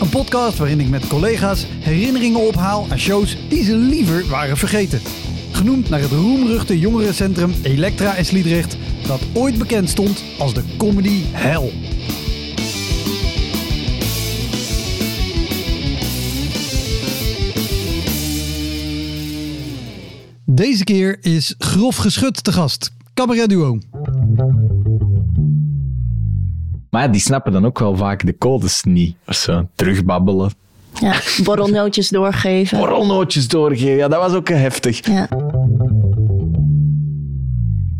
Een podcast waarin ik met collega's herinneringen ophaal aan shows die ze liever waren vergeten. Genoemd naar het roemruchte jongerencentrum Elektra in Sliedrecht, dat ooit bekend stond als de comedy hell. Deze keer is Grof Geschut te gast, cabaret duo. Maar ja, die snappen dan ook wel vaak de codes niet. Of zo, terugbabbelen. Ja, borrelnootjes doorgeven. Borrelnootjes doorgeven, ja, dat was ook heftig. Ja.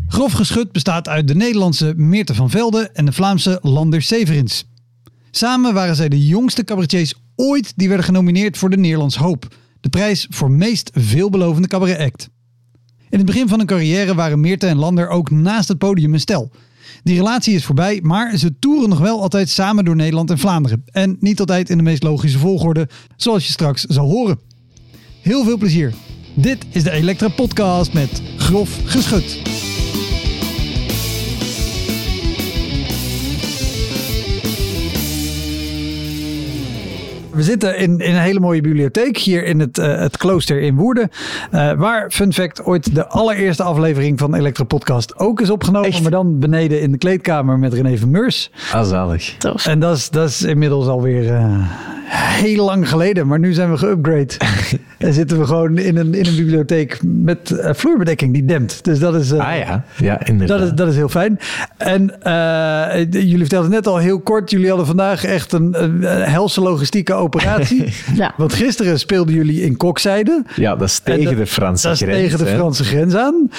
Grof Geschut bestaat uit de Nederlandse Meerte van Velde en de Vlaamse Lander Severins. Samen waren zij de jongste cabaretiers ooit die werden genomineerd voor de Nederlands Hoop. De prijs voor meest veelbelovende cabaret act. In het begin van hun carrière waren Meerte en Lander ook naast het podium een stel. Die relatie is voorbij, maar ze toeren nog wel altijd samen door Nederland en Vlaanderen. En niet altijd in de meest logische volgorde, zoals je straks zal horen. Heel veel plezier. Dit is de Elektra Podcast met Grof Geschut. We zitten in, in een hele mooie bibliotheek hier in het, eh, het klooster in Woerden. eh, waar, fun fact, ooit de allereerste aflevering van Elektra Podcast ook is opgenomen. Echt? Maar dan beneden in de kleedkamer met René van Meurs. Ah, zalig. Tof. En dat is, dat is inmiddels alweer eh heel lang geleden. Maar nu zijn we geüpgrade. en zitten we gewoon in een, in een bibliotheek met eh, vloerbedekking die dempt. Dus dat is... eh, Ah ja, ja, inderdaad. dat is, dat is heel fijn. En eh, jullie vertelden net al heel kort, jullie hadden vandaag echt een, een, een helse logistieke operatie. Ja. Want gisteren speelden jullie in Kokzijde. Ja, dat is En tegen dat- de Franse Dat is grens. tegen de. Franse grens aan.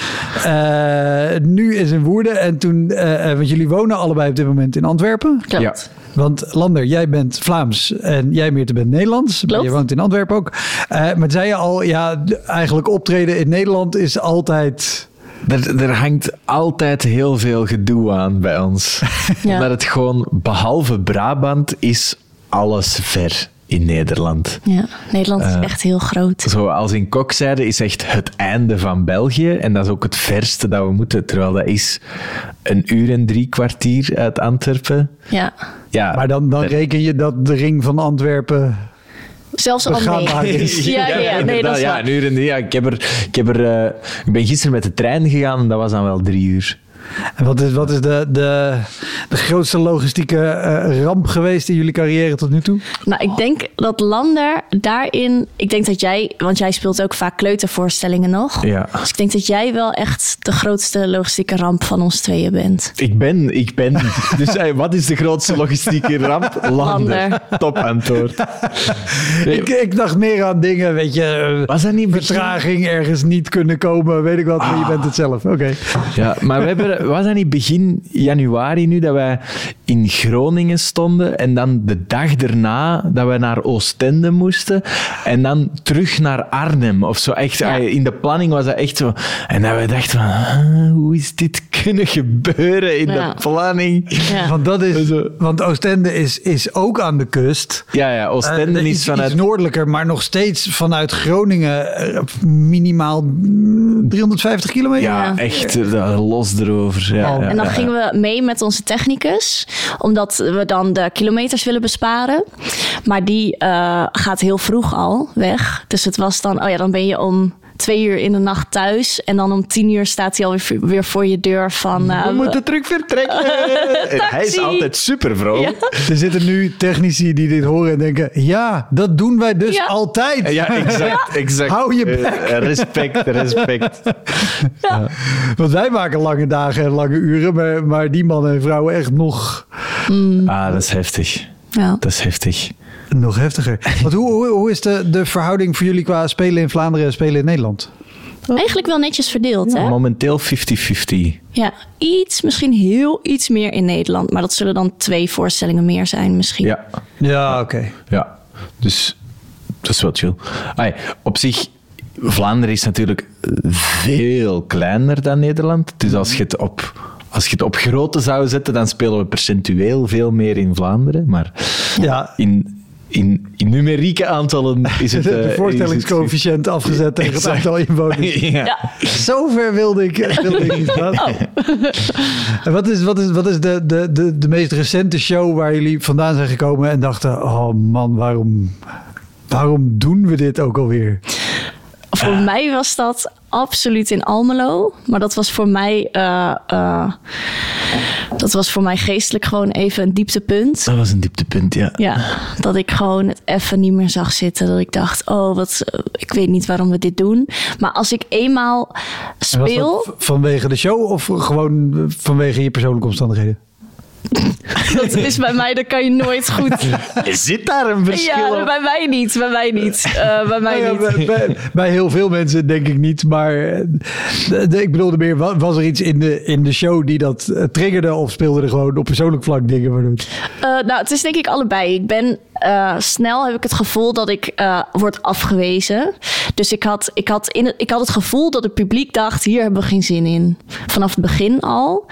Eh, nu is in Woerden. En toen, eh, eh, want jullie wonen allebei op dit moment in Antwerpen. Klopt. Ja. Want Lander, jij bent Vlaams en jij Meerte bent Nederlands. Maar Klopt. je woont in Antwerpen ook. Eh, maar zei je al, ja, eigenlijk optreden in Nederland is altijd... Er, er hangt altijd heel veel gedoe aan bij ons. Ja. Omdat het gewoon, behalve Brabant, is alles ver in Nederland. Ja. Nederland is Eh, echt heel groot. Zoals in Kokzijde is echt het einde van België. En dat is ook het verste dat we moeten. Terwijl dat is een uur en drie kwartier uit Antwerpen. Ja. Ja, Maar dan, dan er- reken je dat de ring van Antwerpen... Zelfs al. Ja, ja, ja. Nee, inderdaad. dat is ja, een uur en drie. Ja, ik, heb er, ik, heb er, eh, ik ben gisteren met de trein gegaan en dat was dan wel drie uur. En wat is, wat is de, de, de grootste logistieke eh, ramp geweest in jullie carrière tot nu toe? Nou, ik denk dat Lander daarin... Ik denk dat jij... Want jij speelt ook vaak kleutervoorstellingen nog. Ja. Dus ik denk dat jij wel echt de grootste logistieke ramp van ons tweeën bent. Ik ben, ik ben. Dus eh, wat is de grootste logistieke ramp? Lander. Lander. Top antwoord. Nee, Ik, ik dacht meer aan dingen, weet je... eh, was dat niet Vertraging, ergens niet kunnen komen, weet ik wat, maar je bent het zelf. Oké. Ja, maar we hebben, was dat niet begin januari nu dat wij in Groningen stonden en dan de dag erna dat we naar Oostende moesten en dan terug naar Arnhem of zo. Echt, Ja. eh, in de planning was dat echt zo. En dat we dachten van, ah, hoe is dit kunnen gebeuren in Ja. de planning? Ja. Want, dat is, want Oostende is, is ook aan de kust. Ja, ja, Eh, Oostende is iets, vanuit... iets noordelijker, maar nog steeds vanuit Groningen eh, minimaal mm, 350 kilometer. Ja, Ja. echt eh, los Ja, Oh. En dan gingen we mee met onze technicus, omdat we dan de kilometers willen besparen. Maar die eh, gaat heel vroeg al weg. Dus het was dan, oh ja, dan ben je om twee uur in de nacht thuis. En dan om tien uur staat hij alweer weer voor je deur van... eh, We moeten terug vertrekken. Hij is altijd super vrolijk. Er zitten nu technici die dit horen en denken: ja, dat doen wij dus Ja. altijd. Ja, exact, exact. Hou je Eh, bek. eh, respect, respect. Want wij maken lange dagen en lange uren, maar, maar die mannen en vrouwen echt nog, Ah, dat is heftig. ja. Dat is heftig. Nog heftiger. Want hoe, hoe, hoe is de, de verhouding voor jullie qua spelen in Vlaanderen en spelen in Nederland? Eigenlijk wel netjes verdeeld, hè? Momenteel 50-50. Ja, iets, misschien heel iets meer in Nederland. Maar dat zullen dan twee voorstellingen meer zijn misschien. Ja, Ja, oké. ja. Dus dat is wel chill. Ai, op zich, Vlaanderen is natuurlijk veel kleiner dan Nederland. Dus als je het op... Als je het op grootte zou zetten, dan spelen we percentueel veel meer in Vlaanderen. Maar Ja. in, in, in numerieke aantallen is het... de eh, voorstellingscoëfficiënt afgezet tegen het aantal inwoners. ja. Ja. Zover wilde ik, wilde ik niet gaan. Oh. En wat is, wat is, wat is de, de, de, de meest recente show waar jullie vandaan zijn gekomen en dachten: oh man, waarom, waarom doen we dit ook alweer? Voor mij was dat absoluut in Almelo. Maar dat was voor mij, eh, eh, dat was voor mij geestelijk gewoon even een dieptepunt. Dat was een dieptepunt, ja. Ja, dat ik gewoon het even niet meer zag zitten. Dat ik dacht, oh, wat, eh, ik weet niet waarom we dit doen. Maar als ik eenmaal speel, vanwege de show of gewoon vanwege je persoonlijke omstandigheden? dat is bij mij, dan kan je nooit goed. Zit daar een verschil Ja, op? bij mij niet, bij mij niet. Eh, bij mij Nou ja, niet. bij, bij- bij heel veel mensen denk ik niet, maar eh, de- de- ik bedoelde meer, wa- was er iets in de, in de show die dat eh, triggerde of speelde er gewoon op persoonlijk vlak dingen waardoor Eh, nou, het is denk ik allebei. Ik ben eh, snel heb ik het gevoel dat ik eh, word afgewezen. Dus ik had, ik, had in het, ik had het gevoel dat het publiek dacht: hier hebben we geen zin in. Vanaf het begin al.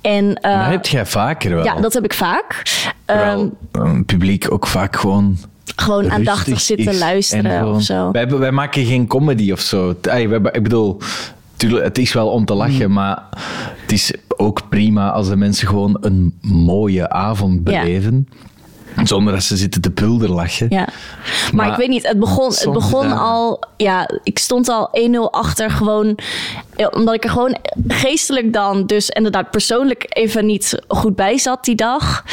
En eh, Dat heb jij vaker wel. ja, dat heb ik vaak. Ehm, Terwijl een publiek ook vaak gewoon gewoon aandachtig zitten is en luisteren gewoon- of zo. Wij, wij maken geen comedy of zo. Wij- ik bedoel, tuurlijk, het is wel om te lachen, Mm. maar het is ook prima als de mensen gewoon een mooie avond Ja. Zonder dat ze zitten te pulderlachen. Ja. Maar, ik weet niet, het begon, het begon ja. al... Ja, ik stond al 1-0 achter gewoon... Omdat ik er gewoon geestelijk dan dus inderdaad persoonlijk even niet goed bij zat die dag.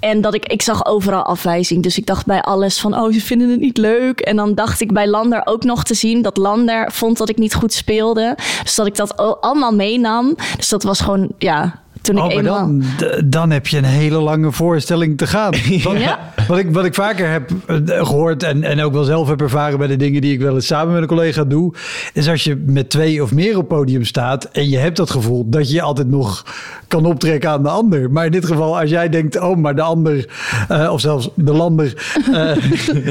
En dat ik, ik zag overal afwijzing. Dus ik dacht bij alles van, oh, ze vinden het niet leuk. En dan dacht ik bij Lander ook nog te zien dat Lander vond dat ik niet goed speelde. Dus dat ik dat al- allemaal meenam. Dus dat was gewoon, ja, toen ik Oh, eenmaal... dan, dan heb je een hele lange voorstelling te gaan. Wat, Ja. wat, ik, wat ik vaker heb eh, gehoord en, en ook wel zelf heb ervaren bij de dingen die ik wel eens samen met een collega doe, is als je met twee of meer op podium staat en je hebt dat gevoel dat je altijd nog kan optrekken aan de ander. Maar in dit geval, als jij denkt, oh, maar de ander, eh, of zelfs de lander, eh,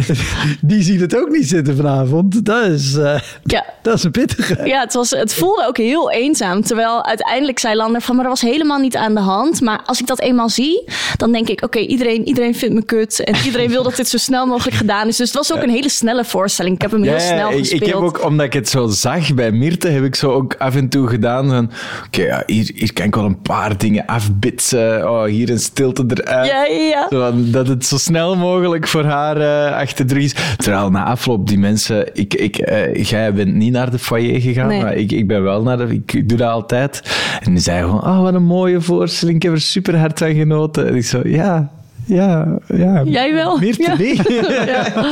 die ziet het ook niet zitten vanavond. Dat is, eh, Ja. dat is een pittige. Ja, het, was, het voelde ook heel eenzaam. Terwijl uiteindelijk zei Lander van, maar dat was helemaal niet aan de hand. Maar als ik dat eenmaal zie, dan denk ik, oké, iedereen, iedereen vindt me kut. En iedereen wil dat dit zo snel mogelijk gedaan is. Dus het was ook een hele snelle voorstelling. Ik heb hem heel snel ik, gespeeld. ik heb ook, omdat ik het zo zag bij Mirte, heb ik zo ook af en toe gedaan van, oké, ja, hier, hier kan ik wel een paar dingen afbitsen. Oh, hier een stilte eruit. Ja, ja, dat het zo snel mogelijk voor haar eh, achter de rug is. Terwijl na afloop die mensen... Ik, ik, eh, jij bent niet naar de foyer gegaan, Nee. maar ik, ik ben wel naar de... Ik, ik doe dat altijd. En die zei gewoon, oh, wat een mooie voorstelling. Ik heb er super hard van genoten. En ik zo, ja... Ja, ja. Jij wel? Mirte, Ja. Ja,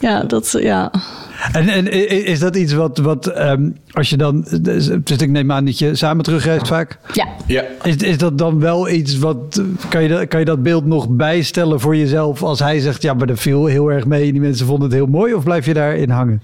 ja dat, ja. En, en is dat iets wat, wat ehm, als je dan, dus ik neem aan dat je samen terugreist vaak. Ja. Ja. Is, is dat dan wel iets wat, kan je, dat, kan je dat beeld nog bijstellen voor jezelf als hij zegt, ja, maar dat viel heel erg mee en die mensen vonden het heel mooi of blijf je daarin hangen?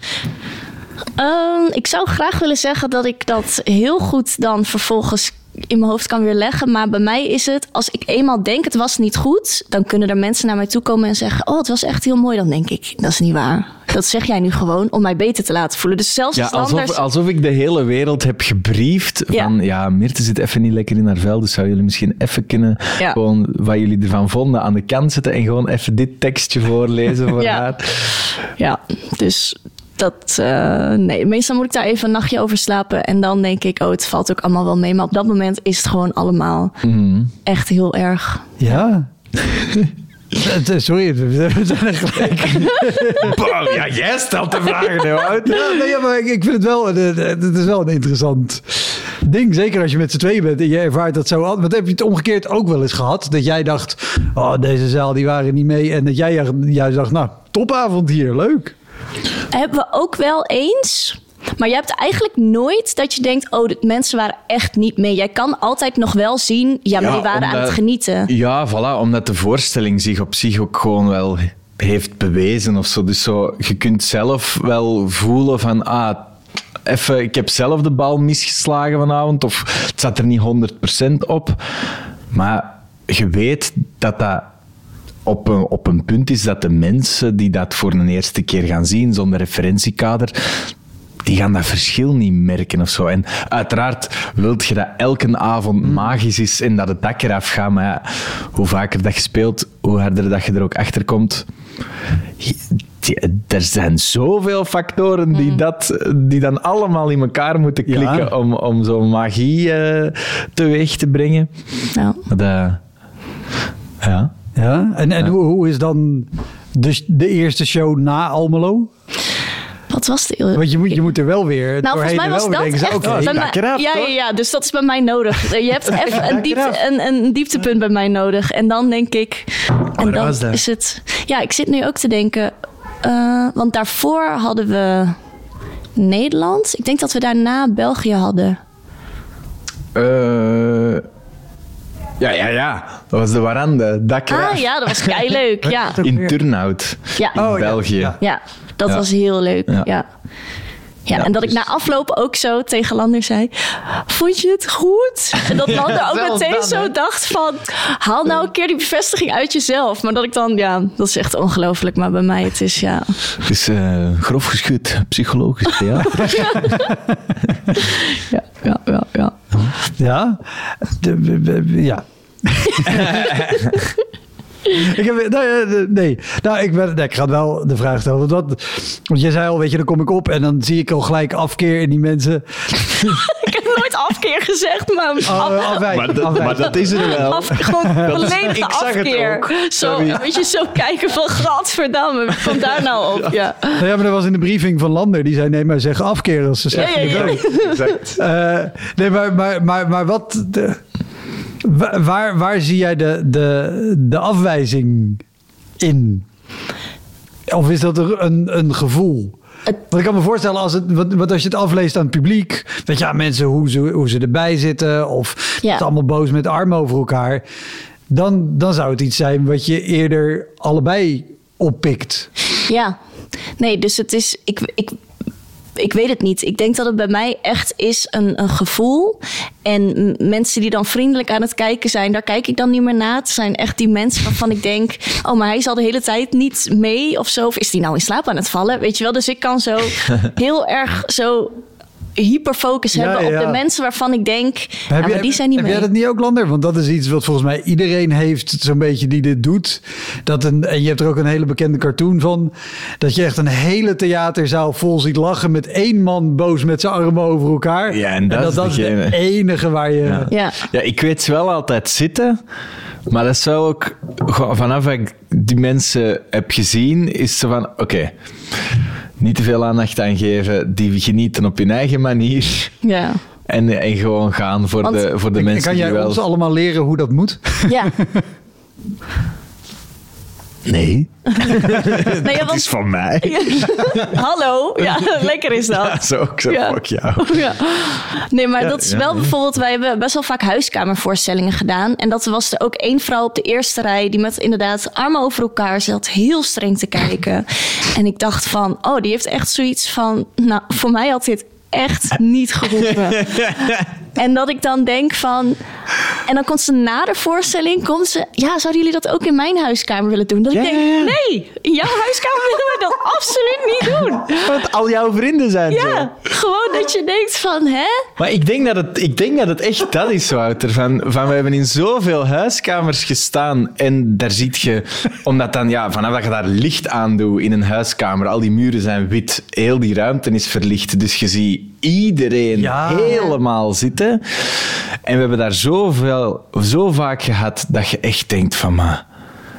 Ehm, ik zou graag willen zeggen dat ik dat heel goed dan vervolgens in mijn hoofd kan weer leggen. Maar bij mij is het, als ik eenmaal denk het was niet goed, dan kunnen er mensen naar mij toe komen en zeggen: Oh, het was echt heel mooi. Dan denk ik: Dat is niet waar. Dat zeg jij nu gewoon om mij beter te laten voelen. Dus zelfs Ja, als alsof, anders. alsof ik de hele wereld heb gebriefd Ja. van ja, Mirte zit even niet lekker in haar vel, dus zou jullie misschien even kunnen Ja. gewoon wat jullie ervan vonden aan de kant zetten en gewoon even dit tekstje voorlezen voor Ja. haar. Ja, dus dat. eh, nee, meestal moet ik daar even een nachtje over slapen. En dan denk ik: Oh, het valt ook allemaal wel mee. Maar op dat moment is het gewoon allemaal Mhm. echt heel erg. Ja. Is- Sorry, we zijn er gelijk. Bam, ja, jij stelt de vragen nu uit. Ja, nee, ja, maar ik, ik vind het wel, het, het is wel een interessant ding. Zeker als je met z'n tweeën bent en je ervaart dat zo. Want heb je het omgekeerd ook wel eens gehad? Dat jij dacht, oh, deze zaal die waren niet mee. En dat jij juist- juist dacht, nou, topavond hier, leuk. Hebben we ook wel eens. Maar je hebt eigenlijk nooit dat je denkt: oh, de mensen waren echt niet mee. Jij kan altijd nog wel zien, ja, maar Ja, die waren aan het genieten. Ja, voilà, omdat de voorstelling zich op zich ook gewoon wel heeft bewezen of zo. Dus zo, je kunt zelf wel voelen van, ah, even, ik heb zelf de bal misgeslagen vanavond of het zat er niet 100% op. Maar je weet dat dat op een, op een punt is dat de mensen die dat voor een eerste keer gaan zien, zonder referentiekader, die gaan dat verschil niet merken of zo. En uiteraard wilt je dat elke avond magisch is en dat het dak eraf gaat. Maar ja, hoe vaker dat je speelt, hoe harder dat je er ook achter komt. Er zijn zoveel factoren die, dat, die dan allemaal in elkaar moeten Ja. klikken om, om zo'n magie eh, teweeg te brengen. Maar dat, ja. Ja, en, en hoe, hoe is dan de, de eerste show na Almelo? wat was de... Want je moet, je moet er wel weer Nou, volgens mij en was wel dat denken, echt bij mij- ja, ja, ja, dus dat is bij mij nodig. Je hebt even een, diepte, een, een dieptepunt bij mij nodig. En dan denk ik... En waar dan was dat? is het... Ja, ik zit nu ook te denken... eh, want daarvoor hadden we Nederland. Ik denk dat we daarna België hadden. Eh, ja, ja, ja. Dat was de warande, dak eraf. Ah ja, dat was kei leuk. Ja, In Turnhout, ja. in Oh, België. ja. ja dat Ja. was heel leuk. Ja. Ja. En dat ik dus- na afloop ook zo tegen Lander zei... Vond je het goed? En dat Lander ook meteen dan, zo dacht van... Haal nou een keer die bevestiging uit jezelf. Maar dat ik dan... Ja, dat is echt ongelooflijk. Maar bij mij het is ja... Het is eh, grof geschud, psychologisch theater. Ja, ja, ja. ja. Ja? De- de- de- ja. ik heb, nou, nee, nou, ik, ben, nee, ik ga wel de vraag stellen. Want, wat, want jij zei al, weet je, dan kom ik op en dan zie ik al gelijk afkeer in die mensen. Ik heb nooit afkeer gezegd, maar... Oh, af- afwijken, maar, dat, afwijken. maar dat is er wel. Af, gewoon volledige ik zag het afkeer. ook. Zo, weet je, zo kijken van... Gadverdamme, komt daar nou op? Ja, Nou ja, maar dat was in de briefing van Lander. Die zei, nee, maar zeg afkeer als ze ja, slecht ja. ja. Eh, nee, maar, maar, maar, maar wat... De, waar, waar zie jij de, de, de afwijzing in? Of is dat een, een gevoel? Want ik kan me voorstellen, als, het, wat, wat als je het afleest aan het publiek... weet je, aan mensen hoe ze, hoe ze erbij zitten... of Ja. het allemaal boos met de armen over elkaar... Dan, dan zou het iets zijn wat je eerder allebei oppikt. Ja, nee, dus het is. Ik, ik, ik weet het niet. Ik denk dat het bij mij echt is een, een gevoel. En mensen die dan vriendelijk aan het kijken zijn, daar kijk ik dan niet meer naar. Het zijn echt die mensen waarvan ik denk: oh, maar hij is al de hele tijd niet mee of zo. Of is die nou in slaap aan het vallen? Weet je wel? Dus ik kan zo heel erg zo hyperfocus Ja, hebben ja. op de mensen waarvan ik denk: ja, Heb, maar jij- die zijn niet heb mee. jij dat niet ook, Lander? Want dat is iets wat volgens mij iedereen heeft, zo'n beetje die dit doet. Dat een, en je hebt er ook een hele bekende cartoon van. Dat je echt een hele theaterzaal vol ziet lachen met één man boos met zijn armen over elkaar. Ja, en dat is dat, is de degene. enige waar je... Ja. Ja. Ja, ik weet wel altijd zitten, maar dat is wel ook gewoon vanaf dat ik die mensen heb gezien, is ze van oké, niet te veel aandacht aan geven, die genieten op hun eigen manier Ja. en, en gewoon gaan voor Want- de, voor de En mensen kan jij die wel... ons allemaal leren hoe dat moet? ja. Nee, Nee, want- van mij. Hallo. Ja, lekker is dat. Ja, zo ook zo, Ja. fuck jou. Ja. Nee, maar dat is ja, wel bijvoorbeeld... Wij hebben best wel vaak huiskamervoorstellingen gedaan. En dat was er ook één vrouw op de eerste rij... die met inderdaad armen over elkaar zat. Heel streng te kijken. En ik dacht van... Oh, die heeft echt zoiets van... Nou, voor mij had dit echt niet geroepen. en dat ik dan denk van... En dan komt ze na de voorstelling... Komt ze... Ja, zouden jullie dat ook in mijn huiskamer willen doen? Dat Ja, ik denk... ja, ja. Nee, in jouw huiskamer willen we dat absoluut niet doen. Want al jouw vrienden zijn zo. Ja, gewoon dat je denkt van... Hè? Maar ik denk dat het, ik denk dat het echt dat is, Wouter. Van, van we hebben in zoveel huiskamers gestaan en daar ziet je, omdat dan, ja, vanaf dat je daar licht aan doet in een huiskamer, al die muren zijn wit, heel die ruimte is verlicht, dus je ziet iedereen Ja. helemaal zitten. En we hebben daar zoveel, zo vaak gehad dat je echt denkt van, maar...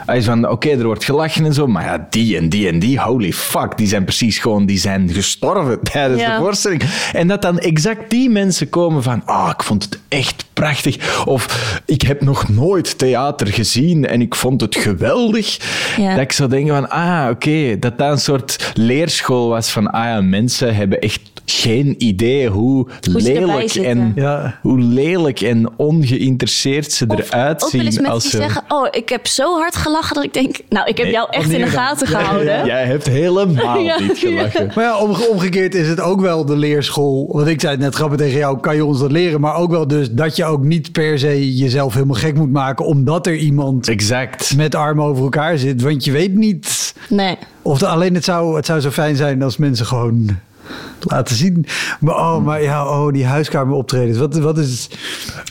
Hij is van, oké, er wordt gelachen en zo, maar ja, die en die en die, holy fuck, die zijn precies gewoon, die zijn gestorven tijdens Ja. de voorstelling. En dat dan exact die mensen komen van, ah, ik vond het echt prachtig. Of, ik heb nog nooit theater gezien en ik vond het geweldig. Ja. Dat ik zou denken van, ah, oké, dat dat een soort leerschool was van, ah ja, mensen hebben echt geen idee hoe, lelijk en Ja. hoe lelijk en ongeïnteresseerd ze Of eruit ook wel eens zien mensen als die ze... zeggen: Oh, ik heb zo hard gelachen dat ik denk... Nou, ik heb Nee, jou echt in de dan? gaten gehouden. Jij hebt helemaal Ja, niet gelachen. Maar ja, omge- omgekeerd is het ook wel de leerschool. Want ik zei het net grappig tegen jou, kan je ons dat leren? Maar ook wel dus dat je ook niet per se jezelf helemaal gek moet maken... omdat er iemand Exact. met armen over elkaar zit. Want je weet niet Nee. of de, alleen het zou, het zou zo fijn zijn als mensen gewoon laten zien. Maar oh, maar ja, oh, die huiskamer optreden. Wat, wat is...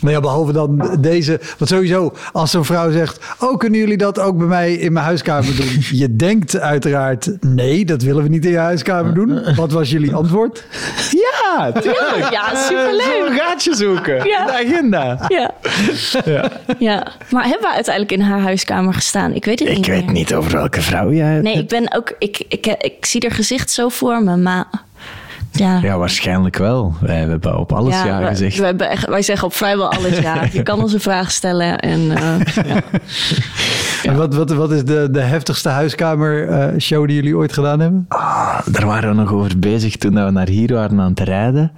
Nou ja, behalve dan deze... Want sowieso, als zo'n vrouw zegt... Oh, kunnen jullie dat ook bij mij in mijn huiskamer doen? Je denkt uiteraard... Nee, dat willen we niet in je huiskamer doen. Wat was jullie antwoord? Ja, tuurlijk. Ja, superleuk. Zo'n gaatje zoeken Ja. in de agenda. Ja. ja. Maar hebben we uiteindelijk in haar huiskamer gestaan? Ik weet het Ik niet weet meer. niet over welke vrouw jij het Nee, ik hebt. ben ook... Ik, ik, ik, zie haar gezicht zo voor me, maar... Ja. Ja, waarschijnlijk wel. Wij hebben op alles ja, gezegd. wij hebben zeggen op vrijwel alles ja. Je kan ons een vraag stellen. En, eh, ja. En wat, wat, wat is de, de heftigste huiskamer-show die jullie ooit gedaan hebben? Ah, daar waren we nog over bezig toen we naar hier waren aan het rijden.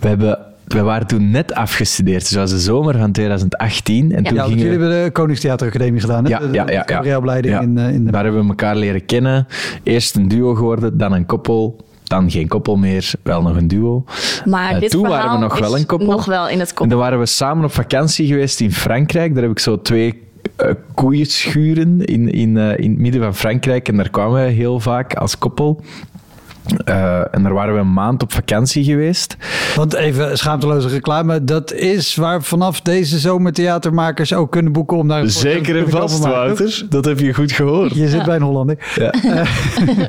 We, hebben, we waren toen net afgestudeerd. Dus het was de zomer van 2018. En toen Ja, gingen jullie we... hebben de Koningstheateracademie gedaan, hè? Ja, De- ja, ja, ja. Ja. in, eh, in de... Daar hebben we elkaar leren kennen. Eerst een duo geworden, dan een koppel. Dan geen koppel meer, wel nog een duo. Maar Eh, dit toen waren we nog wel een koppel. Nog wel in het En koppel. dan waren we samen op vakantie geweest in Frankrijk. Daar heb ik zo twee eh, koeienschuren in, in, eh, in het midden van Frankrijk. En daar kwamen we heel vaak als koppel. Eh, en daar waren we een maand op vakantie geweest. Want even schaamteloze reclame. Dat is waar vanaf deze zomer theatermakers ook kunnen boeken om naar Zeker en vast, Wouter. Dat heb je goed gehoord. Je zit bij een Hollander. Ja.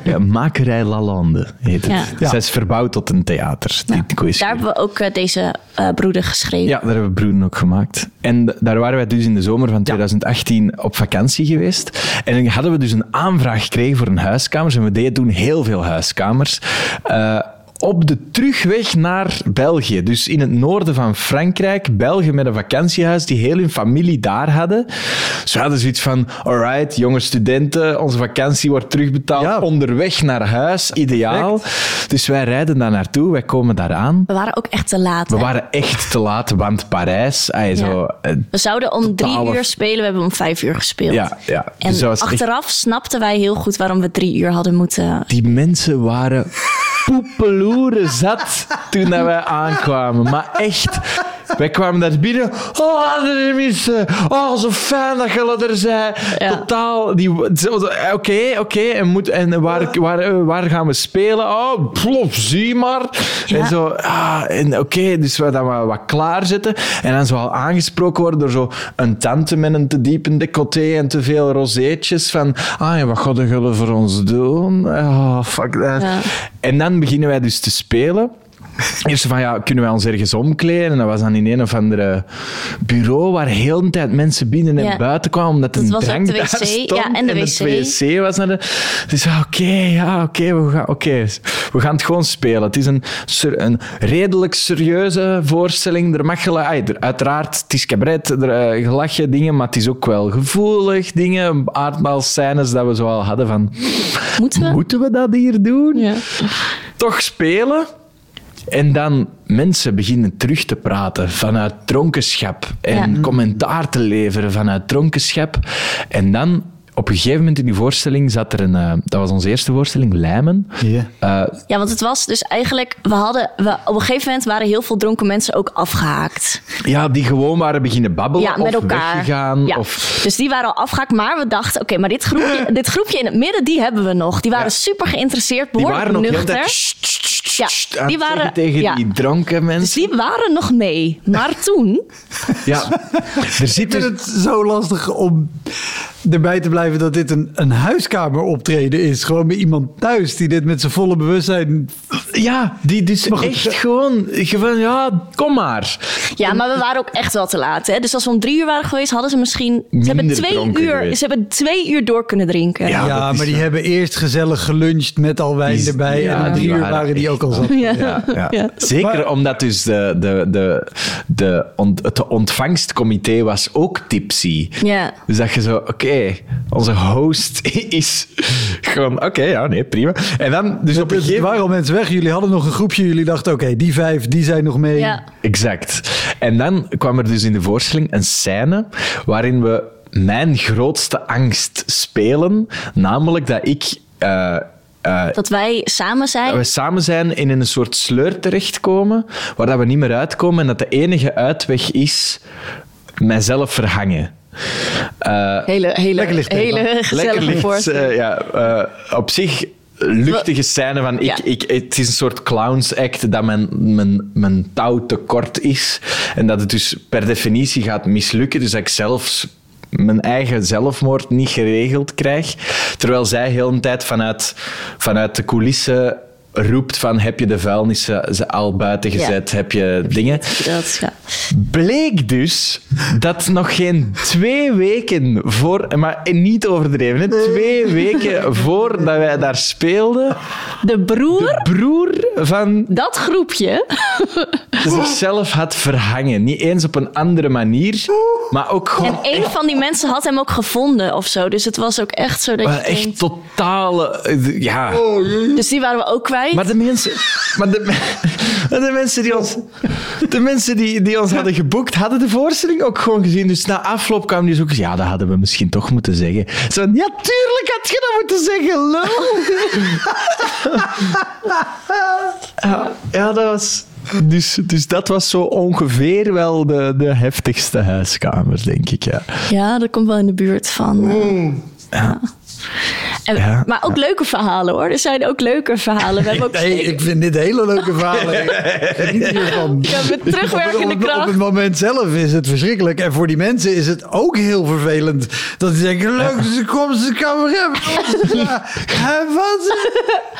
ja, Makerij Lalande heet het. Ja. Zij is verbouwd tot een theater. Die. Daar hebben we ook eh, deze eh, broeder geschreven. Ja, daar hebben we Broeden ook gemaakt. En daar waren wij dus in de zomer van 2018 op vakantie geweest. En dan hadden we dus een aanvraag gekregen voor een huiskamer. En we deden toen heel veel huiskamers. Eh, op de terugweg naar België. Dus in het noorden van Frankrijk. België met een vakantiehuis die heel hun familie daar hadden. We hadden zoiets van... Alright, jonge studenten, onze vakantie wordt terugbetaald. Ja. Onderweg naar huis, ideaal. Dus wij rijden daar naartoe. Wij komen daar aan. We waren ook echt te laat. We hè. waren echt te laat, want Parijs, ay, zo, eh, We zouden om drie uur spelen, we hebben om vijf uur gespeeld. Ja, ja. En Dus echt- achteraf snapten wij heel goed waarom we drie uur hadden moeten. die mensen waren poepeloeren zat toen dat wij aankwamen. Maar echt, wij kwamen daar binnen. Oh, mensen. Oh, zo fijn dat jullie er zijn. Ja. Totaal. zo, Oké, oké. En, moet- en waar, waar, eh, waar gaan we spelen? Oh, plof, zie maar. Ja. En zo, ah, en oké, dus we dan wat, wat klaarzetten. En dan zo al aangesproken worden door zo een tante met een te diepe decolleté en te veel rozeetjes. Van, ah ja, wat gaan jullie voor ons doen? Oh, fuck that. Ja. En dan beginnen wij dus te spelen. Eerst van, ja, kunnen wij ons ergens omkleden? En dat was dan in een of andere bureau waar heel de tijd mensen binnen en Ja. buiten kwamen, omdat Dat een drank de daar wc, stond. ja, en de het wc. wc was naar de... Dus ja, oké, ja, oké, we, gaan, oké, we gaan het gewoon spelen. Het is een, een redelijk serieuze voorstelling. Er mag gela- ai, er- uiteraard, het is cabaret, er, gelachje dingen, maar het is ook wel gevoelig dingen, aardbaalscènes dat we zo al hadden van... Moeten we? Moeten we dat hier doen? Ja. toch spelen. En dan mensen beginnen terug te praten vanuit dronkenschap. En Ja. commentaar te leveren vanuit dronkenschap. En dan, op een gegeven moment in die voorstelling, zat er een... eh, dat was onze eerste voorstelling, Lijmen. Ja. Eh, Ja, want het was dus eigenlijk, we hadden, we, op een gegeven moment waren heel veel dronken mensen ook afgehaakt. ja, die gewoon waren beginnen babbelen Ja, met of elkaar. weggegaan. Ja. Of, Dus die waren al afgehaakt, maar we dachten, oké, maar dit groepje, dit groepje in het midden, die hebben we nog. Die waren Ja. super geïnteresseerd, die behoorlijk waren nog nuchter. Ja, aan die waren- tegen ja. die dronken mensen. Dus die waren nog mee. Maar toen, Ja, er zit Ik vind dus... het zo lastig om erbij te blijven dat dit een, een huiskamer optreden is. Gewoon bij iemand thuis die dit met zijn volle bewustzijn... Ja, die dus Maar goed, echt gewoon... Gewoon, ja, kom maar. ja, maar we waren ook echt wel te laat. Hè? Dus als we om drie uur waren geweest, hadden ze misschien, ze hebben twee uur, geweest. ze hebben twee uur door kunnen drinken. Ja, is maar die hebben eerst gezellig geluncht met al wijn Die- erbij. ja, en om die drie uur waren waren die ook al zat. Ja. Ja, ja. Ja. Zeker Maar- omdat dus de, de, de, de, ont, het ontvangstcomité was ook tipsy. Ja. Dus dat je zo, oké, onze host is gewoon, oké, ja, nee, prima. En dan, dus op een gegeven moment... waren al mensen weg. Jullie hadden nog een groepje. Jullie dachten, oké, die vijf, die zijn nog mee. Ja. Exact. En dan kwam er dus in de voorstelling een scène waarin we mijn grootste angst spelen. Namelijk dat ik... eh, eh, Dat wij samen zijn. dat we samen zijn in een soort sleur terechtkomen, waar dat we niet meer uitkomen en dat de enige uitweg is mijzelf verhangen. Eh, Hele, hele, Lekker licht, hele gezellige licht, eh, ja, eh, op zich luchtige scène van ik, Ja. ik, het is een soort clowns act dat mijn, mijn, mijn touw te kort is en dat het dus per definitie gaat mislukken. Dus dat ik zelfs mijn eigen zelfmoord niet geregeld krijg. Terwijl zij heel een tijd vanuit, vanuit de coulissen roept van heb je de vuilnissen ze al buiten Ja. gezet, heb je dingen. Dat, ja. Bleek dus dat nog geen twee weken voor, maar niet overdreven, hè, twee weken voordat wij daar speelden, De broer, de broer van dat groepje. zichzelf had verhangen. Niet eens op een andere manier, maar ook En gewoon een van die mensen had hem ook gevonden of zo. Dus het was ook echt zo dat je maar echt denkt... totale... eh, Ja. Dus die waren we ook kwijt. Maar de mensen, maar de, maar de mensen, die, ons, de mensen die, die ons hadden geboekt, hadden de voorstelling ook gewoon gezien. Dus na afloop kwamen die zo ook ja, dat hadden we misschien toch moeten zeggen. Zo ja, tuurlijk had je dat moeten zeggen, lul. Ja, ja, dat was... Dus, dus dat was zo ongeveer wel de, de heftigste huiskamer, denk ik, ja. Ja, dat komt wel in de buurt van... eh, ja. En, Ja. Maar ook leuke verhalen hoor. Er zijn ook leuke verhalen. We hebben ook Nee, ik vind dit hele leuke verhalen. Ik geniet hiervan. Ja, met terugwerkende op, het- op, kracht. het moment zelf is het verschrikkelijk. En voor die mensen is het ook heel vervelend. Dat ze denken, leuk, ze komen ze kamer hebben. Wat?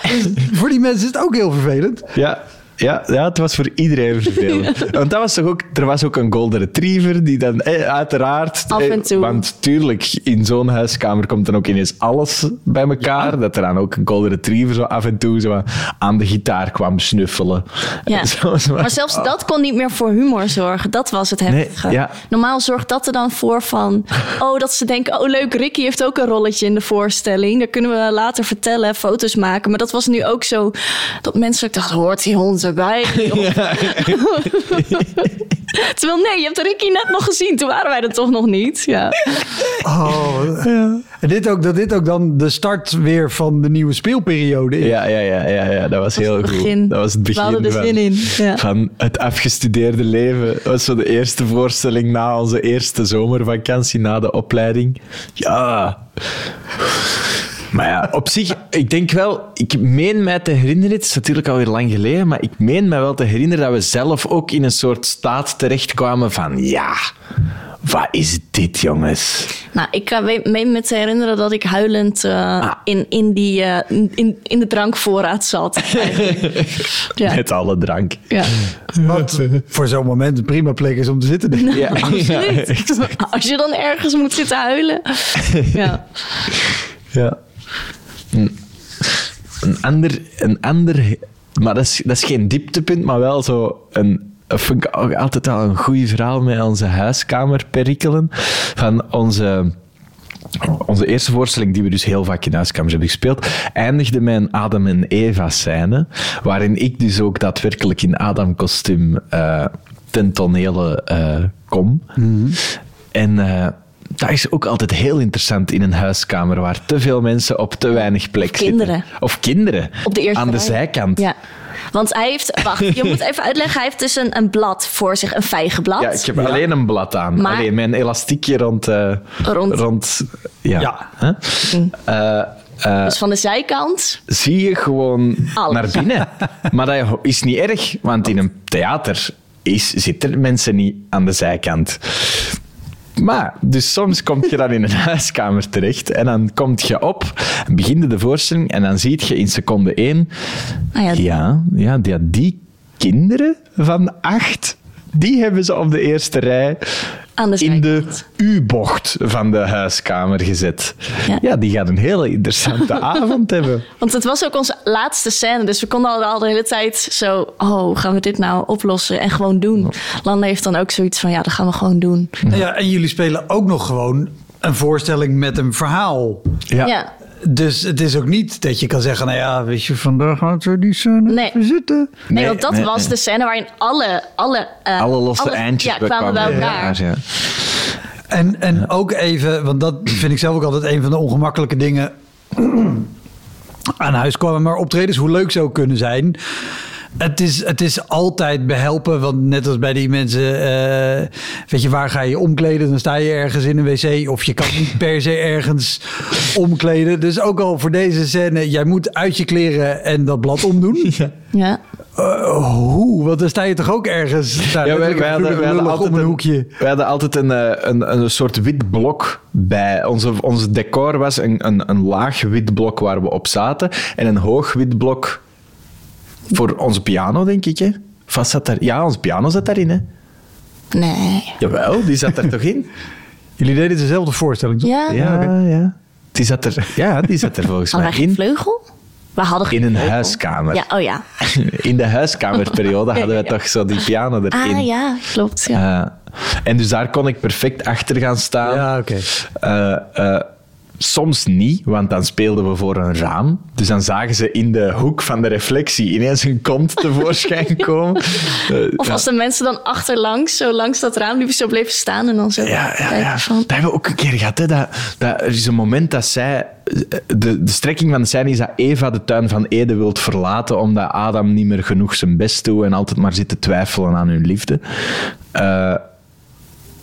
Dus voor die mensen is het ook heel vervelend. Ja, ja, ja, het was voor iedereen vervelend. Want dat was toch ook, er was ook een golden retriever die dan eh, uiteraard... Af en eh. Want tuurlijk, in zo'n huiskamer komt dan ook ineens alles bij elkaar. Dat er dan ook een golden retriever zo af en toe zo aan de gitaar kwam snuffelen. Ja. Zo, zo. Maar zelfs dat kon niet meer voor humor zorgen. Dat was het heftige. Nee, ja. Normaal zorgt dat er dan voor van... Oh, dat ze denken, oh leuk, Ricky heeft ook een rolletje in de voorstelling. Daar kunnen we later vertellen, foto's maken. Maar dat was nu ook zo... Dat mensen dachten, hoort die hond erbij? Terwijl nee, je hebt Ricky net nog gezien. Toen waren wij er toch nog niet. Ja. Oh, En dit ook, dat dit ook dan de start weer van de nieuwe speelperiode is. Ja, ja, ja, ja, ja, dat was heel het goed. begin. Dat was het begin We hadden er van, zin in, ja. van het afgestudeerde leven. Dat was zo de eerste voorstelling na onze eerste zomervakantie, na de opleiding. Ja. Maar ja, op zich, ik denk wel, ik meen mij te herinneren, het is natuurlijk alweer lang geleden, maar ik meen mij wel te herinneren dat we zelf ook in een soort staat terechtkwamen van, ja, wat is dit, jongens? Nou, ik kan me me me te herinneren dat ik huilend eh, Ah. in, in, die, eh, in, in de drankvoorraad zat. ja. Met alle drank. Ja. Wat voor zo'n moment een prima plek is om te zitten. denk ik. Ja, Absoluut. Als je dan ergens moet zitten huilen. Ja. Ja. Een, een ander, een ander, maar dat is, dat is geen dieptepunt, maar wel zo een, dat vind ik ook altijd al een goed verhaal met onze huiskamerperikelen. Van onze, onze eerste voorstelling, die we dus heel vaak in huiskamers hebben gespeeld, eindigde met een Adam en Eva scène, waarin ik dus ook daadwerkelijk in Adam-kostuum eh, ten tonele eh, kom. En eh, dat is ook altijd heel interessant in een huiskamer waar te veel mensen op te weinig plek kinderen. zitten. Of kinderen. Op de eerste Aan de rij. zijkant. ja. Want hij heeft, wacht, je moet even uitleggen. Hij heeft dus een, een blad voor zich, een vijgenblad. Ja, ik heb alleen een blad aan. Maar- Alleen mijn elastiekje rond... eh, Rond. rond ja. Ja. Hè? Eh, eh, Dus van de zijkant. zie je gewoon Alles. naar binnen. maar dat is niet erg, want in een theater is, zitten mensen niet aan de zijkant. Maar, dus soms kom je dan in een huiskamer terecht en dan kom je op, begin je de voorstelling en dan zie je in seconde één, Nou ja, ja, ja, die, die kinderen van acht, die hebben ze op de eerste rij Aan de in de. U-bocht van de huiskamer gezet. Ja. Ja. die gaat een hele interessante avond hebben. Want het was ook onze laatste scène. Dus we konden al, al de hele tijd zo... Oh, gaan we dit nou oplossen en gewoon doen? Landa heeft dan ook zoiets van... Ja, dat gaan we gewoon doen. Ja, en jullie spelen ook nog gewoon een voorstelling met een verhaal. Ja. Ja. Dus het is ook niet dat je kan zeggen, nou ja, weet je, vandaag gaan we die scène Nee. zitten. Nee, Nee, want dat nee, was nee. de scène waarin alle... Alle, eh, Alle losse eindjes ja, kwamen bij elkaar. Ja. En, en ook even, want dat vind ik zelf ook altijd een van de ongemakkelijke dingen aan huis komen. Maar optredens, hoe leuk ze ook kunnen zijn. Het is, het is altijd behelpen, want net als bij die mensen, eh, weet je, waar ga je omkleden? Dan sta je ergens in een wc of je kan niet per se ergens omkleden. Dus ook al voor deze scène, jij moet uit je kleren en dat blad omdoen. Ja. Eh, hoe? Want dan sta je toch ook ergens Ja, wij, hadden, wij altijd een een, hoekje. wij hadden altijd een, eh, een, een soort wit blok bij. Onze, onze decor was een, een, een laag wit blok waar we op zaten en een hoog wit blok voor onze piano, denk ik. Hè? Vast zat daar, ja, onze piano zat daarin. Hè? Nee. Jawel, die zat er toch in? Jullie deden dezelfde voorstelling, toch? Ja? Ja, ja. Die zat er, ja, die zat er volgens Hadden mij in. vleugel? We hadden geen In een vleugel. huiskamer. Ja, oh ja. In de huiskamerperiode hadden we Ja. toch zo die piano erin. Ah ja, klopt. Ja. Eh, en dus daar kon ik perfect achter gaan staan. Ja, oké. Eh, eh, soms niet, want dan speelden we voor een raam. Dus dan zagen ze in de hoek van de reflectie ineens een kont tevoorschijn komen. Eh, Of als de mensen dan achterlangs, zo langs dat raam, die zo bleven staan en dan zo Ja, ja, ja. van... Dat hebben we ook een keer gehad. Hè, dat, dat, er is een moment dat zij... De, de strekking van de scène is dat Eva de tuin van Ede wilt verlaten omdat Adam niet meer genoeg zijn best doet en altijd maar zit te twijfelen aan hun liefde. Eh,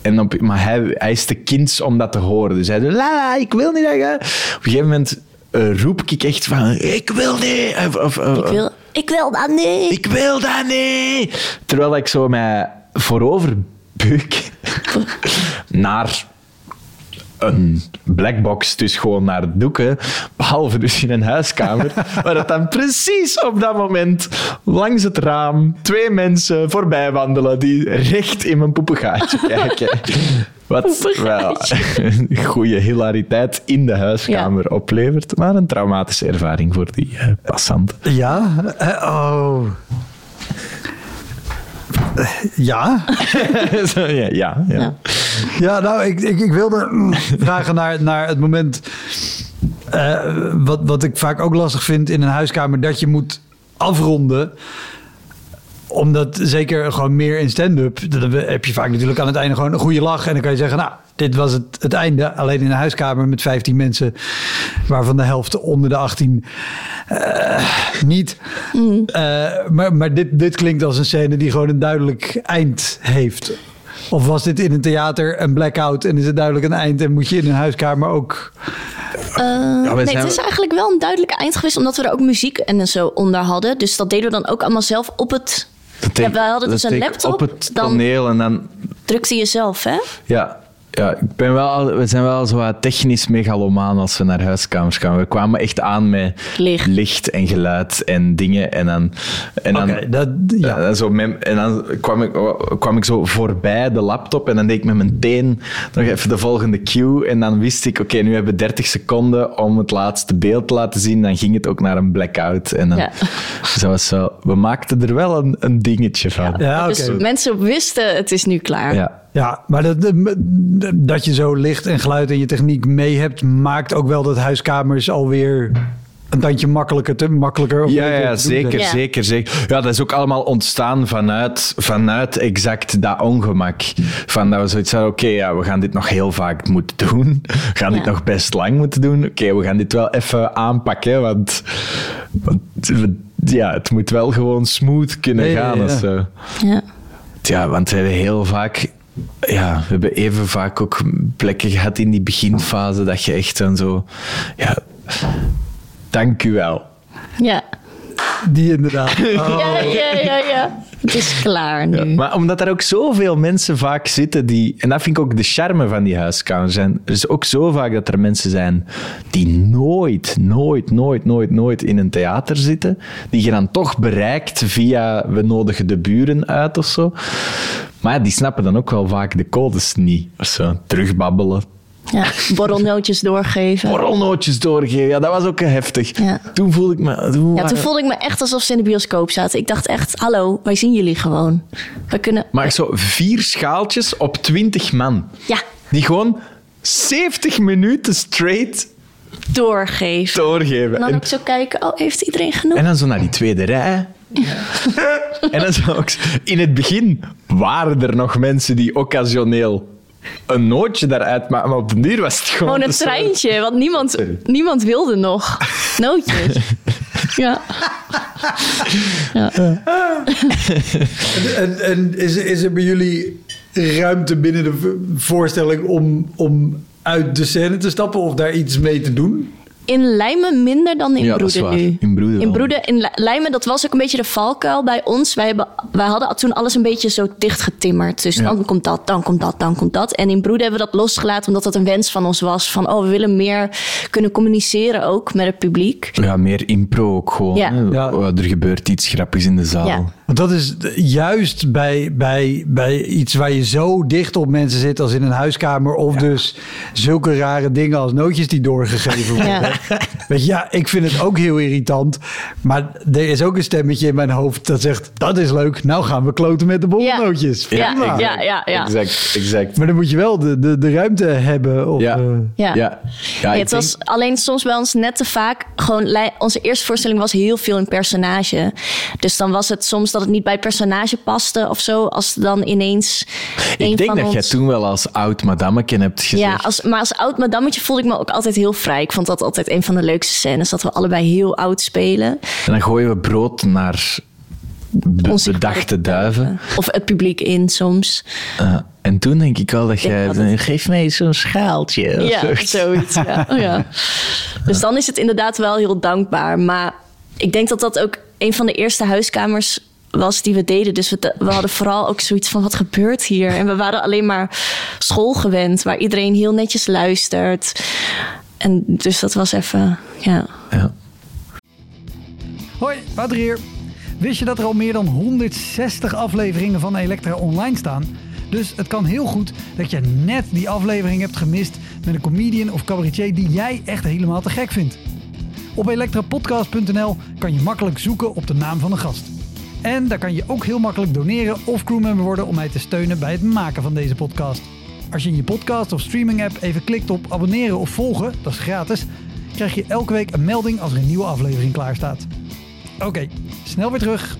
en op, maar hij, hij is te kinds om dat te horen. Dus hij zegt, la, la, ik wil niet dat je... Op een gegeven moment eh, roep ik echt van, ik wil niet. Of, of, Ik wil, ik wil dat niet. ik wil dat niet. Terwijl ik zo mij voorover buik naar een blackbox, dus gewoon naar het doeken, behalve dus in een huiskamer, waar het dan precies op dat moment langs het raam twee mensen voorbij wandelen die recht in mijn poepegaatje kijken. Wat wel een goede hilariteit in de huiskamer oplevert, maar een traumatische ervaring voor die eh, passanten. Ja? Oh. Eh, Ja? Ja, ja, ja. Ja. Nou, ik, ik, ik wilde vragen naar, naar het moment... eh, wat, wat ik vaak ook lastig vind in een huiskamer... dat je moet afronden omdat zeker gewoon meer in stand-up... dan heb je vaak natuurlijk aan het einde gewoon een goede lach... en dan kan je zeggen, nou, dit was het, het einde. Alleen in een huiskamer met 15 mensen... waarvan de helft onder de 18 eh, niet. Eh, maar maar dit, dit klinkt als een scène die gewoon een duidelijk eind heeft. Of was dit in een theater een blackout en is het duidelijk een eind... en moet je in een huiskamer ook... Eh, nee, het is eigenlijk wel een duidelijk eind geweest, omdat we er ook muziek en zo onder hadden. Dus dat deden we dan ook allemaal zelf op het... Ja, wij hadden dus een laptop, Op het dan- toneel en dan... Drukte je zelf, hè? Ja, ja ik ben wel, we zijn wel zo wat technisch megalomaan als we naar huiskamers gaan. We kwamen echt aan met Licht. en geluid en dingen. En dan, en dan, Oké, dat- ja. en dan zo met- en dan kwam ik, kwam ik zo voorbij de laptop en dan deed ik met mijn teen nog even de volgende cue. En dan wist ik, oké, nu hebben we 30 seconden om het laatste beeld te laten zien. Dan ging het ook naar een blackout. En dan, Ja. Dus dat was zo, we maakten er wel een, een dingetje van. Ja, oké. Dus mensen wisten, het is nu klaar. Ja. Ja, maar dat, dat je zo licht en geluid en je techniek mee hebt... maakt ook wel dat huiskamers alweer een tandje makkelijker, te, makkelijker of Ja, ja, zeker. Ja. zeker, zeker. Ja, dat is ook allemaal ontstaan vanuit, vanuit exact dat ongemak. Van dat we zoiets hadden, oké, ja, we gaan dit nog heel vaak moeten doen. We gaan dit nog best lang moeten doen. Oké, we gaan dit wel even aanpakken, want, want ja, het moet wel gewoon smooth kunnen gaan. ja. of zo. Ja. Ja, want we hebben heel vaak... Ja, we hebben even vaak ook plekken gehad in die beginfase dat je echt dan zo... Ja, dank u wel. Ja. Die inderdaad. Oh. Ja, ja, ja, ja. Het is klaar nu. Maar omdat er ook zoveel mensen vaak zitten die... En dat vind ik ook de charme van die huiskamers. zijn. Er is ook zo vaak dat er mensen zijn die nooit, nooit, nooit, nooit, nooit in een theater zitten. Die je dan toch bereikt via we nodigen de buren uit of zo. Maar ja, die snappen dan ook wel vaak de codes niet. Of zo. Terugbabbelen. Ja. Borrelnootjes doorgeven. Borrelnootjes doorgeven. Ja, dat was ook heftig. Ja. Toen voelde ik me... Toen Ja, waren- toen voelde ik me echt alsof ze in de bioscoop zaten. Ik dacht echt, hallo, wij zien jullie gewoon. We kunnen... Maar zo vier schaaltjes op twintig man. Ja, Die gewoon 70 minuten straight doorgeven. doorgeven. En dan En, ook zo kijken, oh, heeft iedereen genoeg? en dan zo naar die tweede rij. en dan zo ook, in het begin waren er nog mensen die occasioneel een nootje daaruit maken. Maar op de duur was het gewoon... Gewoon een treintje, want niemand, Sorry. niemand wilde nog. Nootjes. Ja. En, en is, is er bij jullie ruimte binnen de voorstelling om, om uit de scène te stappen of daar iets mee te doen? In Lijmen minder dan in Ja, dat is Broeden waar. nu. In Broeden in, Broeden, in Li- Lijmen, dat was ook een beetje de valkuil bij ons. Wij, hebben, wij hadden toen alles een beetje zo dichtgetimmerd. Dus Ja. dan komt dat, dan komt dat, dan komt dat. En in Broeden hebben we dat losgelaten omdat dat een wens van ons was. Van, oh, we willen meer kunnen communiceren ook met het publiek. Ja, meer impro ook gewoon. Ja. Er gebeurt iets grappigs in de zaal. Want dat is juist bij, bij, bij iets waar je zo dicht op mensen zit als in een huiskamer. Of dus zulke rare dingen als nootjes die doorgegeven worden. Ja. Weet je, ja, ik vind het ook heel irritant. Maar er is ook een stemmetje in mijn hoofd dat zegt, dat is leuk. Nou gaan we kloten met de bollennootjes. Ja, ja, ja, ja. Exact, exact. Maar dan moet je wel de, de, de ruimte hebben. Of, Ja. eh, Ja. Ja, ja. Ja, ik het was alleen soms bij ons net te vaak. Gewoon, onze eerste voorstelling was heel veel een personage. Dus dan was het soms dat het niet bij het personage paste of zo. Als dan ineens. ik denk dat ons... jij toen wel als oud madammeken hebt gezegd. Ja, als, maar als oud madammetje voelde ik me ook altijd heel vrij. Ik vond dat altijd een van de leukste scènes. Dat we allebei heel oud spelen. En dan gooien we brood naar bedachte duiven. Of het publiek in soms. Uh, en toen denk ik wel dat jij... dat Geef mij zo'n schaaltje. of Ja, zoiets. zoiets. Ja. Oh, ja. Dus dan is het inderdaad wel heel dankbaar. Maar ik denk dat dat ook een van de eerste huiskamers was die we deden. Dus we, we hadden vooral ook zoiets van, wat gebeurt hier? En we waren alleen maar school gewend, waar iedereen heel netjes luistert. En dus dat was even, ja. Ja. Hoi, Wouter hier. Wist je dat er al meer dan 160 afleveringen van Elektra online staan? Dus het kan heel goed dat je net die aflevering hebt gemist met een comedian of cabaretier die jij echt helemaal te gek vindt. Op elektrapodcast.nl kan je makkelijk zoeken op de naam van een gast. En daar kan je ook heel makkelijk doneren of crewmember worden om mij te steunen bij het maken van deze podcast. Als je in je podcast of streaming app even klikt op abonneren of volgen, dat is gratis, krijg je elke week een melding als er een nieuwe aflevering klaar staat. Oké, snel weer terug.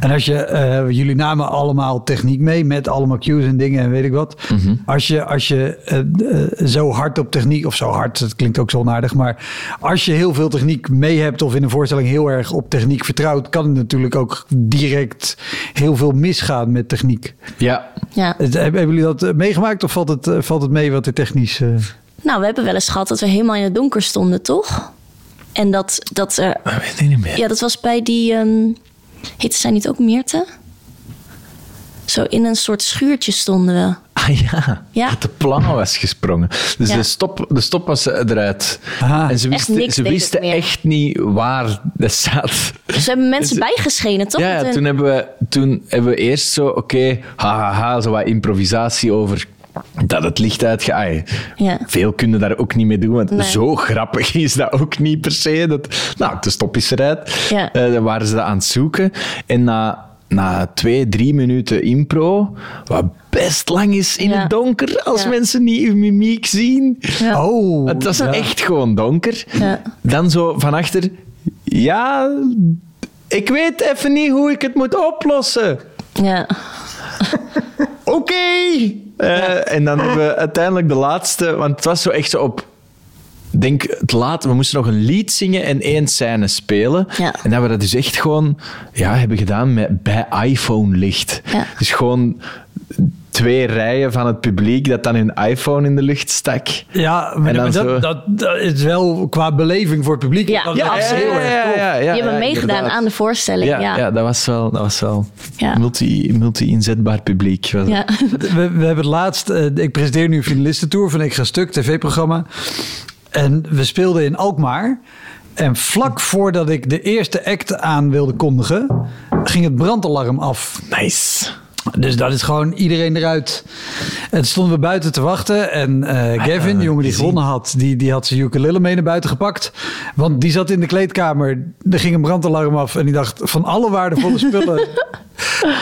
En als je, eh, jullie namen allemaal techniek mee met allemaal cues en dingen en weet ik wat. Als je, als je eh, eh, zo hard op techniek, of zo hard, dat klinkt ook zo onaardig, maar als je heel veel techniek mee hebt of in een voorstelling heel erg op techniek vertrouwt, kan het natuurlijk ook direct heel veel misgaan met techniek. ja. ja. Hebben jullie dat meegemaakt of valt het, valt het mee wat er technisch... eh, Nou, we hebben wel eens gehad dat we helemaal in het donker stonden, toch? En dat, dat er Dat weet ik niet meer. Ja, dat was bij die. ehm heette zij niet ook Meerte? Zo in een soort schuurtje stonden we. Ah ja, Ja. dat de plan was gesprongen. Dus Ja. de, stop, de stop was eruit. Ah. En ze wisten, ze wisten echt niet waar dat zat. Dus we hebben mensen bijgeschenen, toch? Ja, toen, hebben we, toen hebben we eerst zo, oké, hahaha, zo wat improvisatie over dat het licht uitgaat. Ja. Veel kunnen daar ook niet mee doen, want Nee. zo grappig is dat ook niet per se. Dat, nou, de stop is eruit. Ja. Eh, dan waren ze dat aan het zoeken. En na, na twee, drie minuten impro, wat best lang is in Ja. het donker, als Ja. mensen niet uw mimiek zien. Ja. Oh, Het was ja. echt gewoon donker. Ja. Dan zo van achter. Ja, ik weet even niet hoe ik het moet oplossen. Ja. Oké. Eh, En dan hebben we uiteindelijk de laatste, want het was zo echt zo op. ik Denk het laat, we moesten nog een lied zingen en één scène spelen. Ja. En dat we dat dus echt gewoon ja, hebben gedaan met bij iPhone licht. Ja. Dus gewoon twee rijen van het publiek dat dan hun iPhone in de lucht stak. Ja, maar, En dan maar zo- dat, dat, dat is wel qua beleving voor het publiek. Ja, dat ja, is absoluut. heel erg tof. ja, Die hebben ja, meegedaan inderdaad. aan de voorstelling. Ja, Ja. ja. dat was wel, dat was wel Ja. multi, multi-inzetbaar publiek. Was. Ja. We, we hebben het laatst, eh, ik presenteer nu een finalistentour van Extra Stuk, tv-programma. En we speelden in Alkmaar. En vlak voordat ik de eerste act aan wilde kondigen, ging het brandalarm af. Nice. Dus dat is gewoon iedereen eruit. En stonden we buiten te wachten. En eh, Gavin, de jongen die gewonnen had, die, die had zijn ukulele mee naar buiten gepakt. Want die zat in de kleedkamer. Er ging een brandalarm af. En die dacht, van alle waardevolle spullen